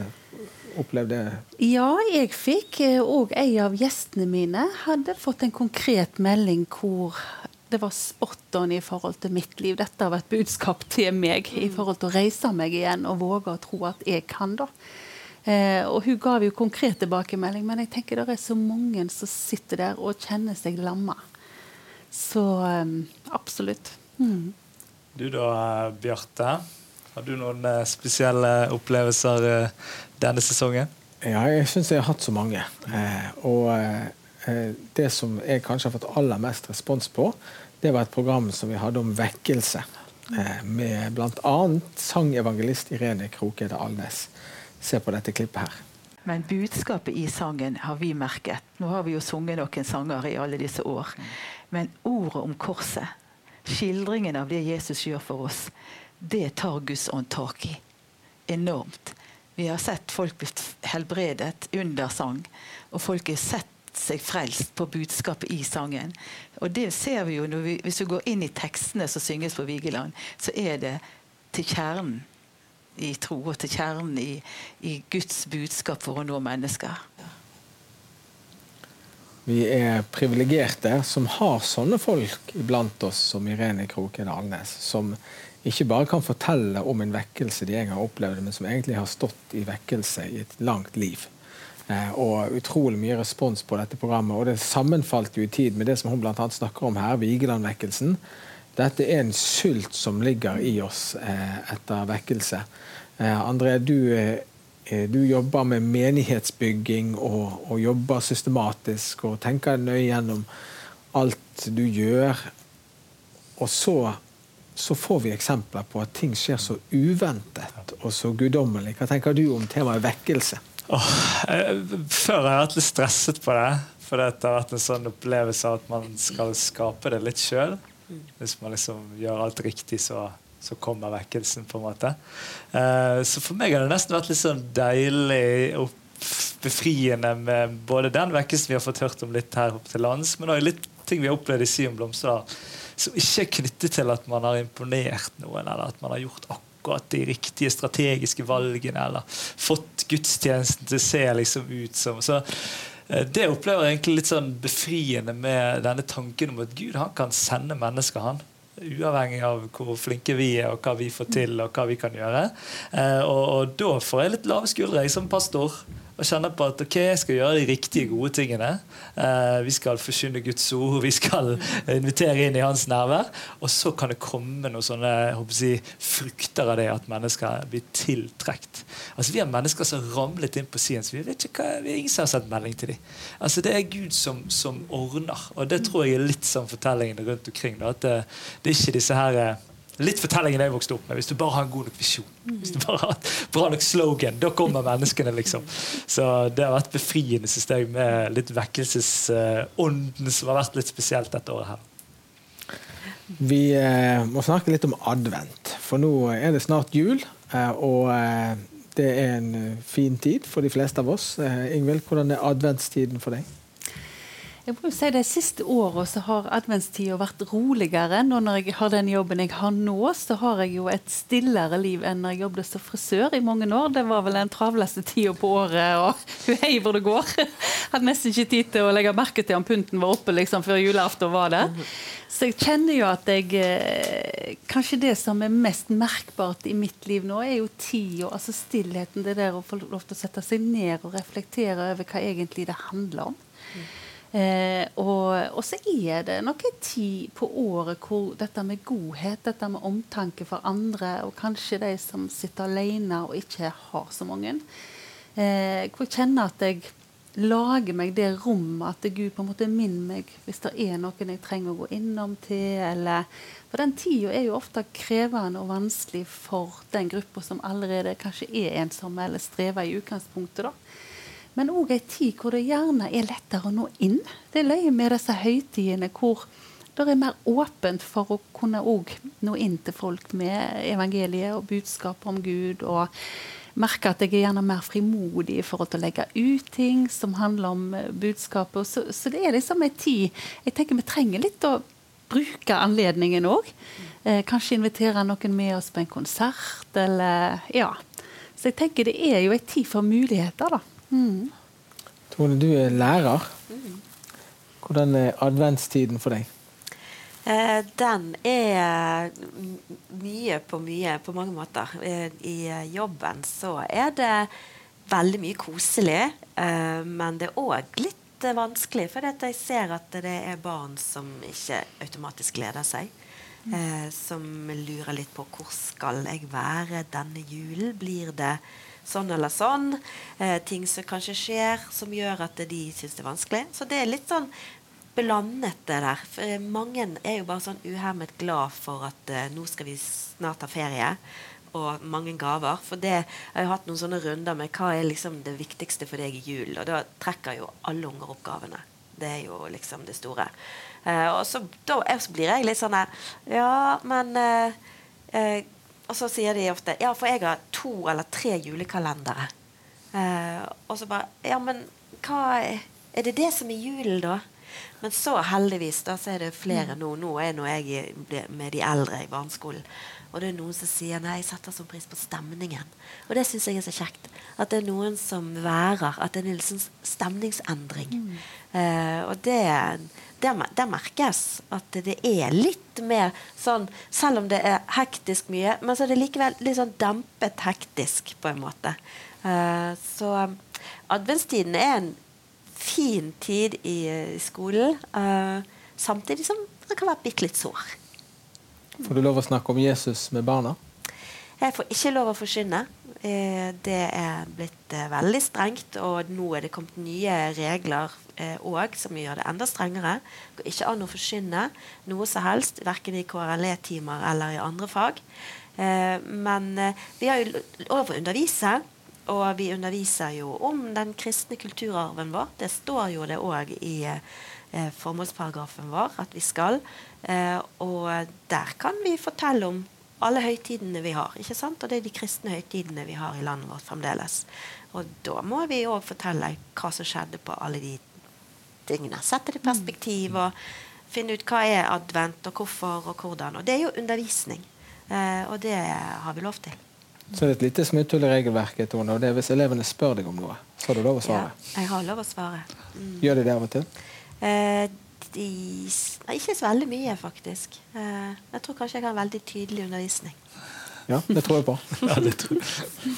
opplevd det? Ja, jeg fikk. Og en av gjestene mine hadde fått en konkret melding hvor det var spot on i forhold til mitt liv. Dette var et budskap til meg i forhold til å reise meg igjen og våge å tro at jeg kan. da. Eh, og hun ga jo konkret tilbakemelding, men jeg tenker det er så mange som sitter der og kjenner seg lamma. Så eh, absolutt. Mm. Du da, Bjarte. Har du noen eh, spesielle opplevelser uh, denne sesongen? Ja, jeg syns jeg har hatt så mange. Eh, og eh, det som jeg kanskje har fått aller mest respons på, det var et program som vi hadde om vekkelse. Eh, med bl.a. sangevangelist Irene Krokede Alnes se på dette klippet her. Men budskapet i sangen har vi merket. Nå har vi jo sunget noen sanger i alle disse år. Men ordet om korset, skildringen av det Jesus gjør for oss, det tar Guds ånd tak i. Enormt. Vi har sett folk bli helbredet under sang, og folk har sett seg frelst på budskapet i sangen. Og det ser vi jo vi, Hvis vi går inn i tekstene som synges på Vigeland, så er det til kjernen i tro og til kjernen i, i, Guds budskap for å nå mennesker. Vi er privilegerte som har sånne folk iblant oss som Irene Kroken Alnes, som ikke bare kan fortelle om en vekkelse de en gang opplevde, men som egentlig har stått i vekkelse i et langt liv. Eh, og utrolig mye respons på dette programmet. Og det sammenfalt jo i tid med det som hun bl.a. snakker om her, Vigeland-vekkelsen. Dette er en sult som ligger i oss eh, etter vekkelse. Eh, André, du, eh, du, jobber med menighetsbygging og, og, jobber systematisk og tenker nøye gjennom alt du gjør. Og så, så får vi eksempler på at ting skjer så uventet og så guddommelig. Hva tenker du om temaet vekkelse? Oh, før har jeg vært litt stresset på det. For det har vært en sånn opplevelse av at man skal skape det litt sjøl. Hvis man liksom gjør alt riktig, så, så kommer vekkelsen, på en måte. Eh, så for meg har det nesten vært litt sånn deilig og befriende med både den vekkelsen vi har fått hørt om litt her opp til lands, men òg litt ting vi har opplevd i Sion Blomster, som ikke er knyttet til at man har imponert noen, eller at man har gjort akkurat de riktige strategiske valgene, eller fått gudstjenesten til å se liksom ut som så det opplever jeg egentlig litt sånn befriende med denne tanken om at Gud han kan sende mennesker. han Uavhengig av hvor flinke vi er, og hva vi får til, og hva vi kan gjøre. Eh, og, og da får jeg litt lave skuldre jeg som pastor og kjenner på at ok, jeg skal gjøre de riktige, gode tingene. Eh, vi skal forkynne Guds ord, vi skal invitere inn i hans nærvær. Og så kan det komme noen sånne jeg, frukter av det at mennesker blir tiltrukket. Altså, vi har mennesker som har ramlet inn på siden, så vi vet ikke hva, vi har ingen som har sendt melding til dem. Altså, det er Gud som, som ordner, og det tror jeg er litt sånn fortellingene rundt omkring. Da, at det, det er ikke disse her eh, Litt fortellingen jeg vokste opp med. Hvis du bare har en god nok visjon, hvis du bare har et bra nok slogan, da kommer menneskene. liksom. Så det har vært befriende synes jeg, med litt vekkelsesånden som har vært litt spesielt dette året her. Vi eh, må snakke litt om advent, for nå er det snart jul. Eh, og eh, det er en fin tid for de fleste av oss. Ingvild, hvordan er adventstiden for deg? Jeg må jo si De siste åra har adventstida vært roligere. Nå når jeg har den jobben jeg har nå, så har jeg jo et stillere liv enn når jeg jobbet som frisør i mange år. Det var vel den travleste tida på året, og hei hvor det går. Hadde nesten ikke tid til å legge merke til om punten var oppe liksom, før julaften var det. Så jeg kjenner jo at jeg eh, Kanskje det som er mest merkbart i mitt liv nå, er jo tida, altså stillheten. Det der å få lov til å sette seg ned og reflektere over hva egentlig det handler om. Eh, og, så er det nok en tid på året hvor dette med godhet, dette med omtanke for andre, og kanskje de som sitter alene og ikke har så mange, eh, hvor jeg kjenner at jeg lager meg det rommet at Gud på en måte minner meg hvis det er noen jeg trenger å gå innom til. Eller, for den tida er jo ofte krevende og vanskelig for den gruppa som allerede kanskje er ensomme eller strever i utgangspunktet. da men òg ei tid hvor det gjerne er lettere å nå inn. Det er løye med disse høytidene hvor det er mer åpent for å kunne nå inn til folk med evangeliet og budskap om Gud. og merke at jeg er gjerne mer frimodig i forhold til å legge ut ting som handler om eh, budskapet. Så, så, det er liksom en tid Jeg tenker vi trenger litt å bruke anledningen òg. Eh, kanskje invitere noen med oss på en konsert, eller Ja. Så jeg tenker det er jo en tid for muligheter, da. Mm. Tone, du er lærer. Hvordan er adventstiden for deg? Eh, den er mye på mye på mange måter. Eh, I jobben så er det veldig mye koselig, eh, men det er òg litt vanskelig. For jeg ser at det er barn som ikke automatisk gleder seg. Eh, som lurer litt på hvor skal jeg være denne julen. Blir det sånn eller sånn. Eh, ting som kanskje skjer som gjør at de syns det er vanskelig. Så det er litt sånn blandet, det der. For eh, mange er jo bare sånn uhemmet glad for at eh, nå skal vi snart ha ferie. Og mange gaver. For det, jeg har hatt noen sånne runder med hva er liksom det viktigste for deg i jul. Og da trekker jo alle unger oppgavene. Det er jo liksom det store. Eh, og så, da, blir jeg litt sånn her Ja, men eh, eh, og så sier de ofte Ja, for jeg har to eller tre julekalendere. Eh, og så bare Ja, men hva er, er det det som er julen, da? Men så heldigvis da, så er det flere mm. nå. Nå er nå jeg med de eldre i barneskolen. Og det er noen som sier nei, jeg setter sånn pris på stemningen. Og det syns jeg er så kjekt. At det er noen som værer. At det er en liten stemningsendring. Mm. Eh, og det, det, det, merkes at det er litt mer sånn Selv om det er hektisk mye, men så er det likevel litt sånn dempet hektisk på en måte. Eh, så adventstiden er en fin tid i, i skolen. Eh, samtidig som det kan være bitte litt sår. Får du lov å snakke om Jesus med barna? Jeg får ikke lov å forkynne. Eh, det er blitt eh, veldig strengt, og nå er det kommet nye regler òg eh, som gjør det enda strengere. Det går ikke an å forkynne noe som helst, verken i KRLE-timer eller i andre fag. Men vi har jo lov å undervise. og vi underviser jo om den kristne kulturarven vår. Det står jo det òg i eh, formålsparagrafen vår at vi skal. Eh, og der kan vi fortelle om alle høytidene vi har. ikke sant? Og det er de kristne høytidene vi har i landet vårt fremdeles. Og da må vi òg fortelle hva som skjedde på alle de tingene. Sette det i perspektiv og finne ut hva er advent, og hvorfor og hvordan. Og det er jo undervisning. Eh, og det har vi lov til. Så det er et lite smutthull i regelverket, Tone, og det er hvis elevene spør deg om noe. Så har du lov å svare. Ja, jeg har lov å svare. Mm. Gjør de det av og til? Eh, de, nei, ikke så veldig mye, faktisk. Eh, jeg tror kanskje jeg har veldig tydelig undervisning. Ja, det tror jeg på. Ja, det tror jeg.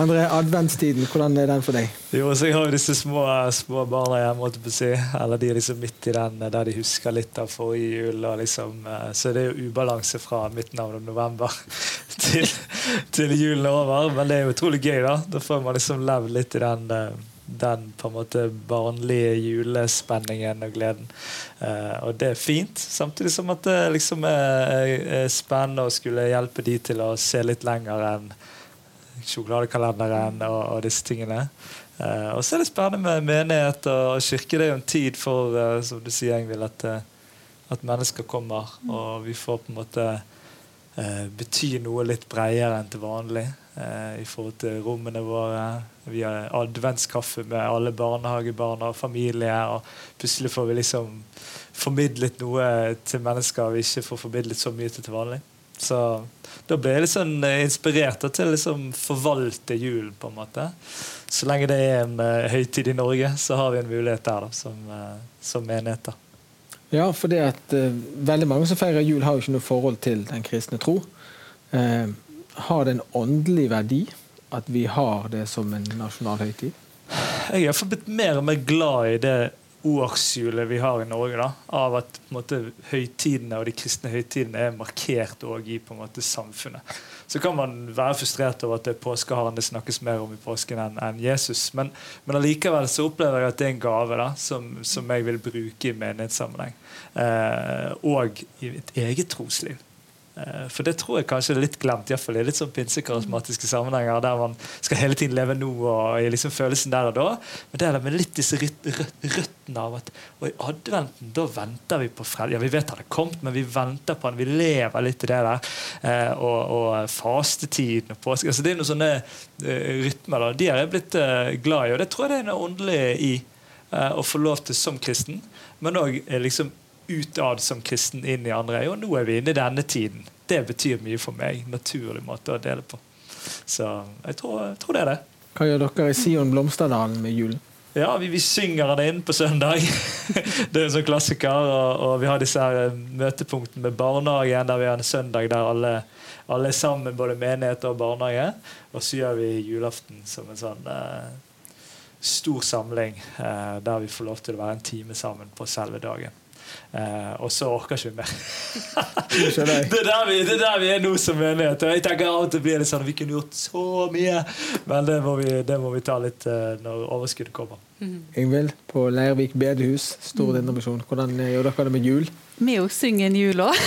André, adventstiden, hvordan er den for deg? Jo, så Jeg har jo disse små, små barna hjemme, på si. eller de er liksom midt i den der de husker litt av forrige jul. Og liksom, eh, så det er jo ubalanse fra midten av november til, til julen er over. Men det er jo utrolig gøy. Da Da får man liksom levd litt i den eh, den på en måte barnlige julespenningen og gleden. Eh, og det er fint, samtidig som at det liksom er, er spennende å skulle hjelpe de til å se litt lenger enn sjokoladekalenderen og, og disse tingene. Eh, og så er det spennende med menighet og kirke. Det er jo en tid for uh, som du sier, Engvild, at, at mennesker kommer, og vi får på en måte uh, bety noe litt bredere enn til vanlig i forhold til rommene våre. Vi har adventskaffe med alle barnehagebarna og familie. og Plutselig får vi liksom formidlet noe til mennesker vi ikke får formidlet så mye til til vanlig. Så da ble jeg eh, inspirert til å liksom forvalte julen, på en måte. Så lenge det er en uh, høytid i Norge, så har vi en mulighet der da, som, som da. Ja, for det at uh, veldig mange som feirer jul, har jo ikke noe forhold til den kristne tro. Uh, har det en åndelig verdi at vi har det som en nasjonal høytid? Jeg er blitt mer og mer glad i det årshjulet vi har i Norge. da, Av at måte, høytidene og de kristne høytidene er markert også i måte, samfunnet. Så kan man være frustrert over at det er påskeharen det snakkes mer om i påsken enn en Jesus. Men, men allikevel så opplever jeg at det er en gave da, som, som jeg vil bruke i menighetssammenheng. Eh, og i mitt eget trosliv. Eh, for det tror jeg kanskje er litt glemt, iallfall i litt sånn pinsekarismatiske sammenhenger, der man skal hele tiden leve nå og i liksom følelsen der og da. Men det er med litt disse røttene av at og i adventen da venter vi på frelse. Ja, vi vet det har kommet, men vi venter på han, Vi lever litt i det der. Eh, og, og fastetiden og påske. Altså, det er noen sånne uh, rytmer. da, De er jeg blitt uh, glad i, og det tror jeg det er noe åndelig i uh, å få lov til som kristen. Men òg liksom utad som kristen inn i andre. Og nå er vi inne i denne tiden. Det betyr mye for meg. Naturlig måte å dele på. Så jeg tror, jeg tror det er det. Hva gjør dere i Sion Blomsterdalen med julen? Ja, vi, vi synger den inn på søndag. det er en sånn klassiker. Og, og, vi har disse her eh, møtepunktene med barnehagen, der vi har en søndag der alle, alle er sammen, både menighet og barnehage. Og så gjør vi julaften som en sånn eh, stor samling eh, der vi får lov til å være en time sammen på selve dagen. Uh, og så orker ikke vi mer. det, er der vi, det er der vi er nå som menighet. Jeg tenker av og til blir det sånn Vi kunne gjort så mye, men det må vi, det må vi ta litt uh, når overskuddet kommer. Mm. Ingvild, på Leirvik bedehus, stor mm. indremisjon. Hvordan gjør dere det med jul? Vi òg synger en jul òg.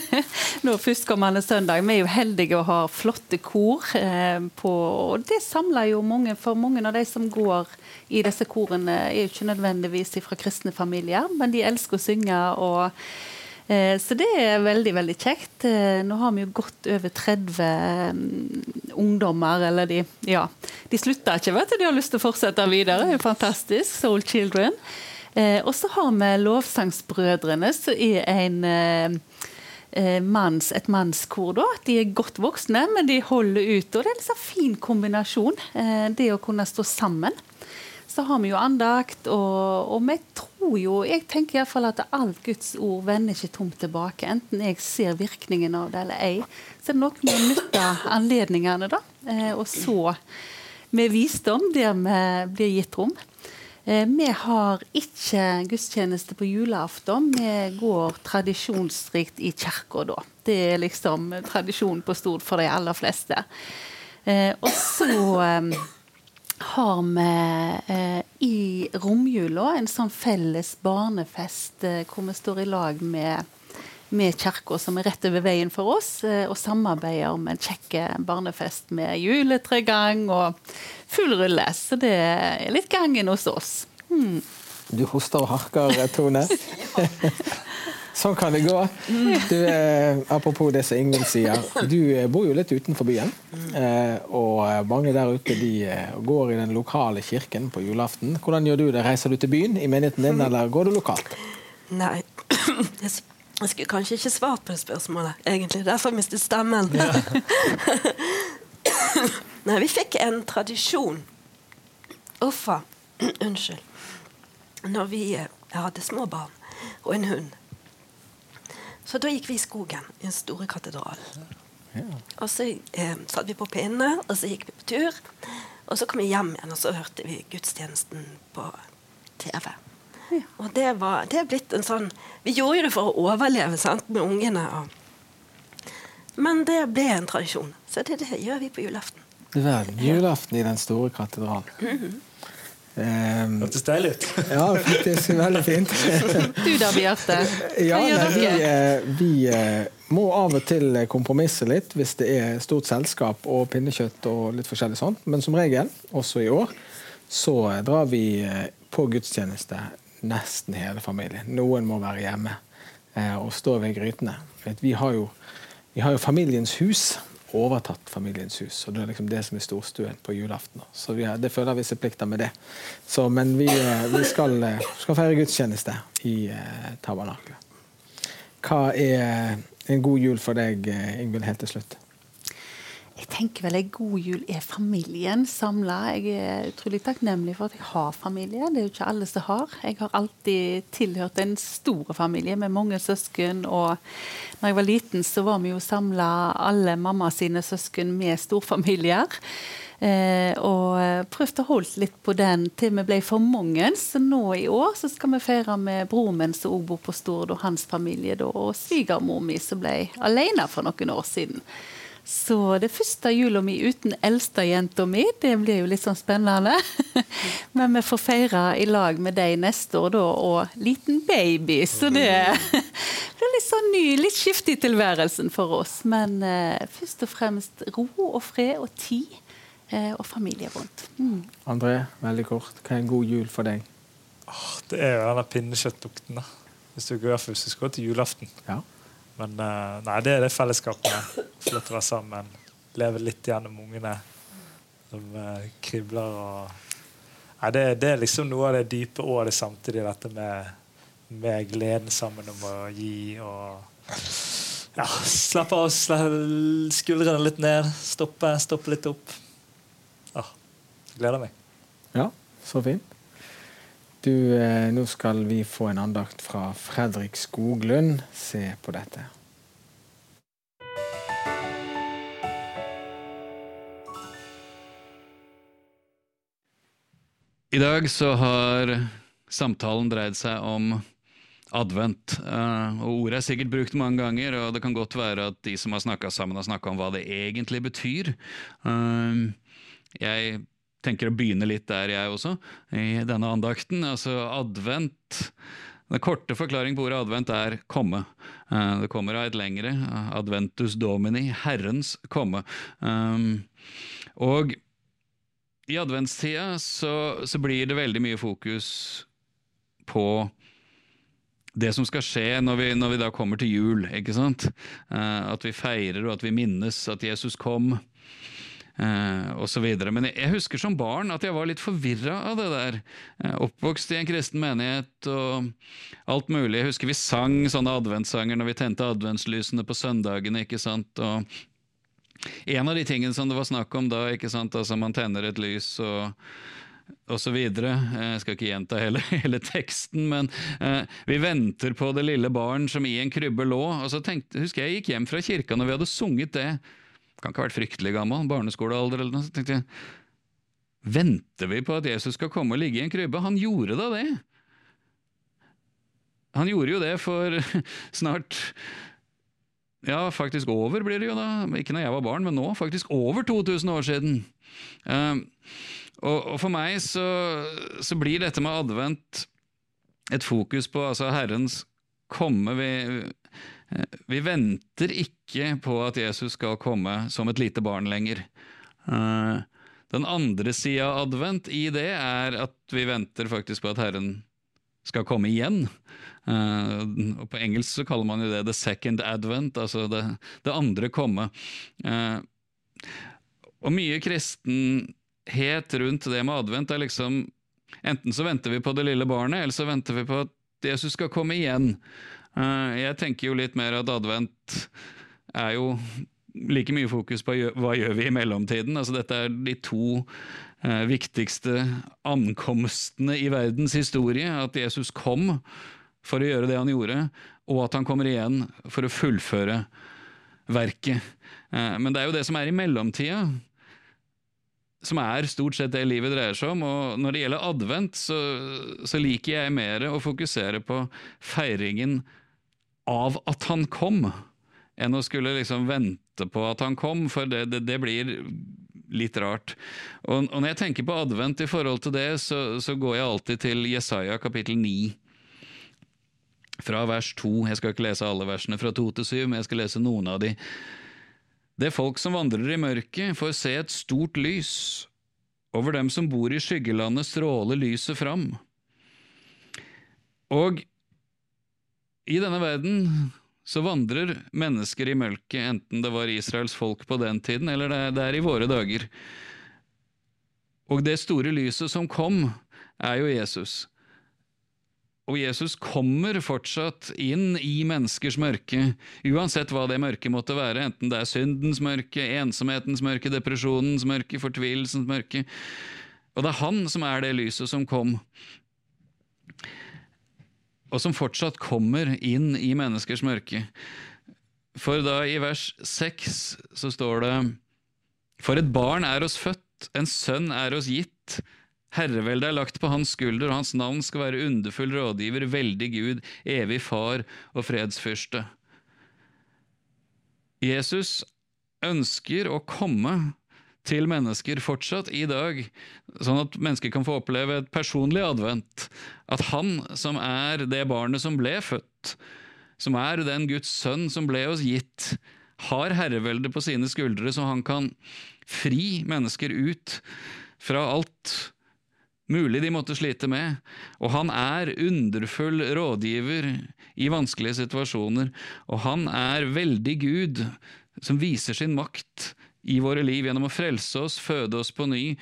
Nå førstkommende søndag. Vi er jo heldige å ha flotte kor. Eh, på, og det samler jo mange, for mange av de som går i disse korene, er jo ikke nødvendigvis fra kristne familier, men de elsker å synge. og eh, så det er veldig veldig kjekt. Eh, nå har vi jo godt over 30 um, ungdommer. eller De ja, de slutter ikke, vet du. De har lyst til å fortsette videre. Det er jo fantastisk. Soul Children. Eh, og så har vi Lovsangsbrødrene, som er en eh, eh, Manns, et mannskor. da. De er godt voksne, men de holder ut. og Det er en sånn fin kombinasjon, det å kunne stå sammen. Så har vi jo andakt, og, og vi tror jo Jeg tenker iallfall at alt Guds ord vender ikke tomt tilbake. Enten jeg ser virkningen av det eller ei. Så er det noe med å nytte anledningene, da. Eh, og så med visdom der vi blir gitt rom. Eh, vi har ikke gudstjeneste på julaften. Vi går tradisjonsrikt i kirka da. Det er liksom tradisjon på stort for de aller fleste. Eh, og så har vi i romjula en sånn felles barnefest hvor vi står i lag med med kirka, som er rett over veien for oss, eh, og samarbeider om en kjekk barnefest med juletregang og full rulle. Så det er litt gangen hos oss. Hmm. Du hoster og harker, Tone. Sånn kan det gå. Du, eh, apropos det som Ingvild sier. Du eh, bor jo litt utenfor byen. Eh, og mange der ute de går i den lokale kirken på julaften. Hvordan gjør du det? Reiser du til byen i menigheten din, eller går du lokalt? Nei, jeg skulle kanskje ikke svart på det spørsmålet, egentlig. Derfor mistet stemmen. Ja. Nei, vi fikk en tradisjon. Uffa. Unnskyld. Når vi hadde små barn og en hund så da gikk vi i skogen, i den store katedralen. Ja. Og så eh, satt vi på pinne, og så gikk vi på tur. Og så kom vi hjem igjen, og så hørte vi gudstjenesten på TV. Ja. Og det, var, det er blitt en sånn Vi gjorde jo det for å overleve sant, med ungene. Og, men det ble en tradisjon. Så det, det gjør vi på julaften. Det var julaften i den store katedralen. Mm -hmm. Um, Hørtes deilig ut. ja, faktisk veldig fint. du da, Bjarte? Ja, vi, eh, vi, eh, må av og til kompromisse litt hvis det er stort selskap og pinnekjøtt og litt forskjellig sånt. Men som regel, også i år, så drar vi eh, på gudstjeneste nesten hele familien. Noen må være hjemme og stå ved grytene. Vi har jo, vi har jo Familiens hus overtatt familiens hus. og Det er liksom det som er storstuen på julaften. Så vi Det føler visse plikter med det. Så, men vi, eh, vi skal, eh, skal, feire gudstjeneste i eh, tabernaklet. Hva er en god jul for deg, Ingvild, helt til slutt? Jeg tenker vel en god jul er familien samla. Jeg er utrolig takknemlig for at jeg har familie. Det er jo ikke alle som har. Jeg har alltid tilhørt en stor familie med mange søsken. Og når jeg var liten, så var vi jo samla alle mamma sine søsken med storfamilier. Eh, og prøvde å holde litt på den til vi ble for mange. Så nå i år så skal vi feire med broren min som også bor på Stord, og hans familie, da, og svigermor mi som ble alene for noen år siden. Så det første jula mi uten eldstejenta mi, det blir jo litt sånn spennende. Men vi får feire i lag med deg neste år, da, og liten baby. Så det blir litt sånn ny, litt skiftig i tilværelsen for oss. Men eh, først og fremst ro og fred og tid eh, og familie rundt. Mm. André, veldig kort. Hva er en god jul for deg? Oh, det er jo den pinnekjøttdukten. Hvis du går først, så skal du til julaften. Ja. Men uh, nei, det er det fellesskapet. Få lov til å være sammen. Leve litt gjennom ungene som uh, kribler og nei, det, det, er liksom noe av det dype det samtidig dette med, med gleden sammen om å gi og ja, slappe av, skuldrene litt ned, stoppe, stoppe litt opp. Ja, gleder meg. Ja, så fint. Du, eh, nå skal vi få en andakt fra Fredrik Skoglund. Se på dette. I dag så har samtalen dreid seg om advent. Uh, og Ordet er sikkert brukt mange ganger, og det kan godt være at de som har snakka sammen, har snakka om hva det egentlig betyr. Uh, jeg tenker å begynne litt der, jeg også, i denne andakten. Altså advent. Den korte forklaringen på ordet advent er komme. Eh, det kommer av et lengre. Adventus domini, Herrens komme. Um, og i adventstida så, så blir det veldig mye fokus på det som skal skje når vi, når vi, da kommer til jul. ikke sant? Uh, at vi feirer og at vi minnes at Jesus kom eh, osv. Men jeg, husker som barn at jeg var litt forvirra av det der. Eh, oppvokst i en kristen menighet og alt mulig. Jeg husker vi sang sånne adventssanger når vi tente adventslysene på søndagene. ikke sant? Og en av de tingene som det var snakk om da, ikke sant? altså man tenner et lys og og så videre. Jeg skal ikke gjenta hele, hele teksten, men eh, vi venter på det lille barn som i en krybbe lå. Og så tenkte, husker jeg jeg gikk hjem fra kirka når vi hadde sunget det. Kan ikke ha vært fryktelig gammel, barneskolealder eller noe. Så tenkte jeg, Venter vi på at Jesus skal komme og ligge i en krybbe? Han gjorde da det. Han gjorde jo det for snart Ja, faktisk over blir det jo da. Ikke når jeg var barn, men nå. Faktisk over 2000 år siden. Uh, og, og, for meg så, så, blir dette med advent et fokus på altså Herrens komme. Vi, vi venter ikke på at Jesus skal komme som et lite barn lenger. Uh, den andre sida av advent i det er at vi venter faktisk på at Herren skal komme igjen. Uh, På engelsk så kaller man jo det 'the second advent', altså det, det andre komme. Uh, og mye kristenhet rundt det med advent er liksom Enten så venter vi på det lille barnet, eller så venter vi på at Jesus skal komme igjen. Uh, jeg tenker jo litt mer at advent er jo like mye fokus på hva gjør vi i mellomtiden. Altså, dette er de to eh, viktigste ankomstene i verdens historie. At Jesus kom for å gjøre det han gjorde, og at han kommer igjen for å fullføre verket. Eh, men det er jo det som er i mellomtida, som er stort sett det livet dreier seg om. Og når det gjelder advent, så, så liker jeg mer å fokusere på feiringen av at han kom enn å skulle liksom vente på at han kom, for det, det, det blir litt rart. Og, og, når jeg tenker på advent i forhold til det, så, så går jeg alltid til Jesaja kapittel 9. Fra vers 2. Jeg skal ikke lese alle versene fra 2 til 7, men jeg skal lese noen av de. Det folk som vandrer i mørket, får se et stort lys. Over dem som bor i skyggelandet, stråler lyset fram. Og i denne verden så vandrer mennesker i mørket, enten det var Israels folk på den tiden, eller det er i våre dager. Og det store lyset som kom, er jo Jesus. Og Jesus kommer fortsatt inn i menneskers mørke, uansett hva det mørket måtte være, enten det er syndens mørke, ensomhetens mørke, depresjonens mørke, fortvilelsens mørke. Og det er han som er det lyset som kom og som fortsatt kommer inn i menneskers mørke. For da i vers seks så står det For et barn er oss født, en sønn er oss gitt. Herreveldet er lagt på hans skulder, og hans navn skal være underfull rådgiver, veldig Gud, evig far og fredsfyrste. Jesus ønsker å komme til mennesker fortsatt i dag, sånn at mennesker kan få oppleve et personlig advent. At han som er det barnet som ble født, som er den Guds sønn som ble oss gitt, har herreveldet på sine skuldre, så han kan fri mennesker ut fra alt mulig de måtte slite med, og han er underfull rådgiver i vanskelige situasjoner, og han er veldig Gud som viser sin makt i våre liv gjennom å frelse oss, føde oss på ny,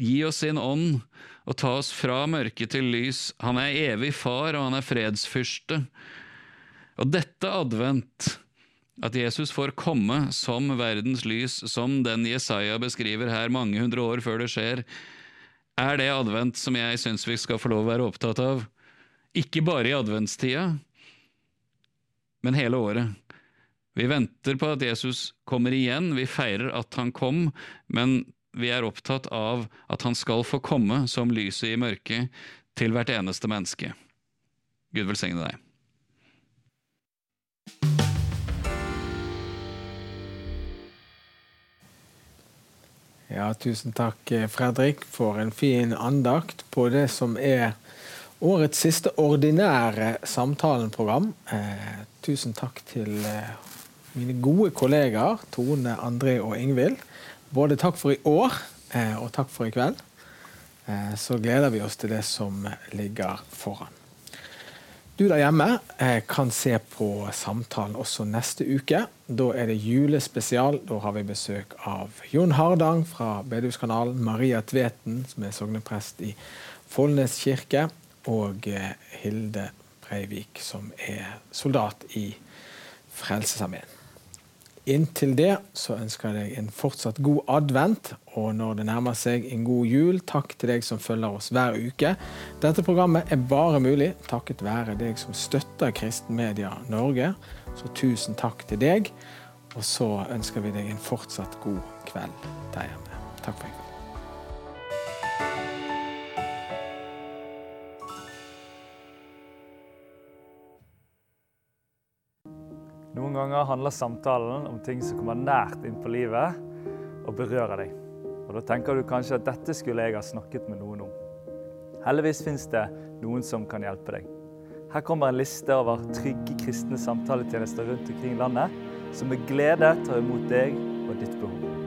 gi oss sin ånd og ta oss fra mørke til lys. Han er evig far, og han er fredsfyrste. Og dette advent, at Jesus får komme som verdens lys, som den Jesaja beskriver her mange hundre år før det skjer, er det advent som jeg syns vi skal få lov å være opptatt av. Ikke bare i adventstida, men hele året. Vi venter på at Jesus kommer igjen, vi feirer at han kom, men vi er opptatt av at han skal få komme som lyset i mørket til hvert eneste menneske. Gud velsigne deg. Ja, tusen takk, Fredrik, for en fin andakt på det som er årets siste ordinære samtalenprogram. Eh, tusen takk til eh, mine gode kollegaer Tone, André og Ingvild. Både takk for i år eh, og takk for i kveld. Eh, så gleder vi oss til det som ligger foran. Du der hjemme eh, kan se på samtalen også neste uke. Da er det julespesial. Da har vi besøk av Jon Hardang fra Bedehuskanalen, Maria Tveten, som er sogneprest i Follnes kirke, og Hilde Breivik, som er soldat i Frelsesarmeen. Inntil det så ønsker jeg deg en fortsatt god advent, og når det nærmer seg en god jul, takk til deg som følger oss hver uke. Dette programmet er bare mulig takket være deg som støtter Kristenmedia Norge, så tusen takk til deg. Og så ønsker vi deg en fortsatt god kveld der hjemme. Takk for i Noen ganger handler samtalen om ting som kommer nært inn på livet og berører deg. Og Da tenker du kanskje at dette skulle jeg ha snakket med noen om. Heldigvis fins det noen som kan hjelpe deg. Her kommer en liste over trygge kristne samtaletjenester rundt omkring landet, som med glede tar imot deg og ditt behov.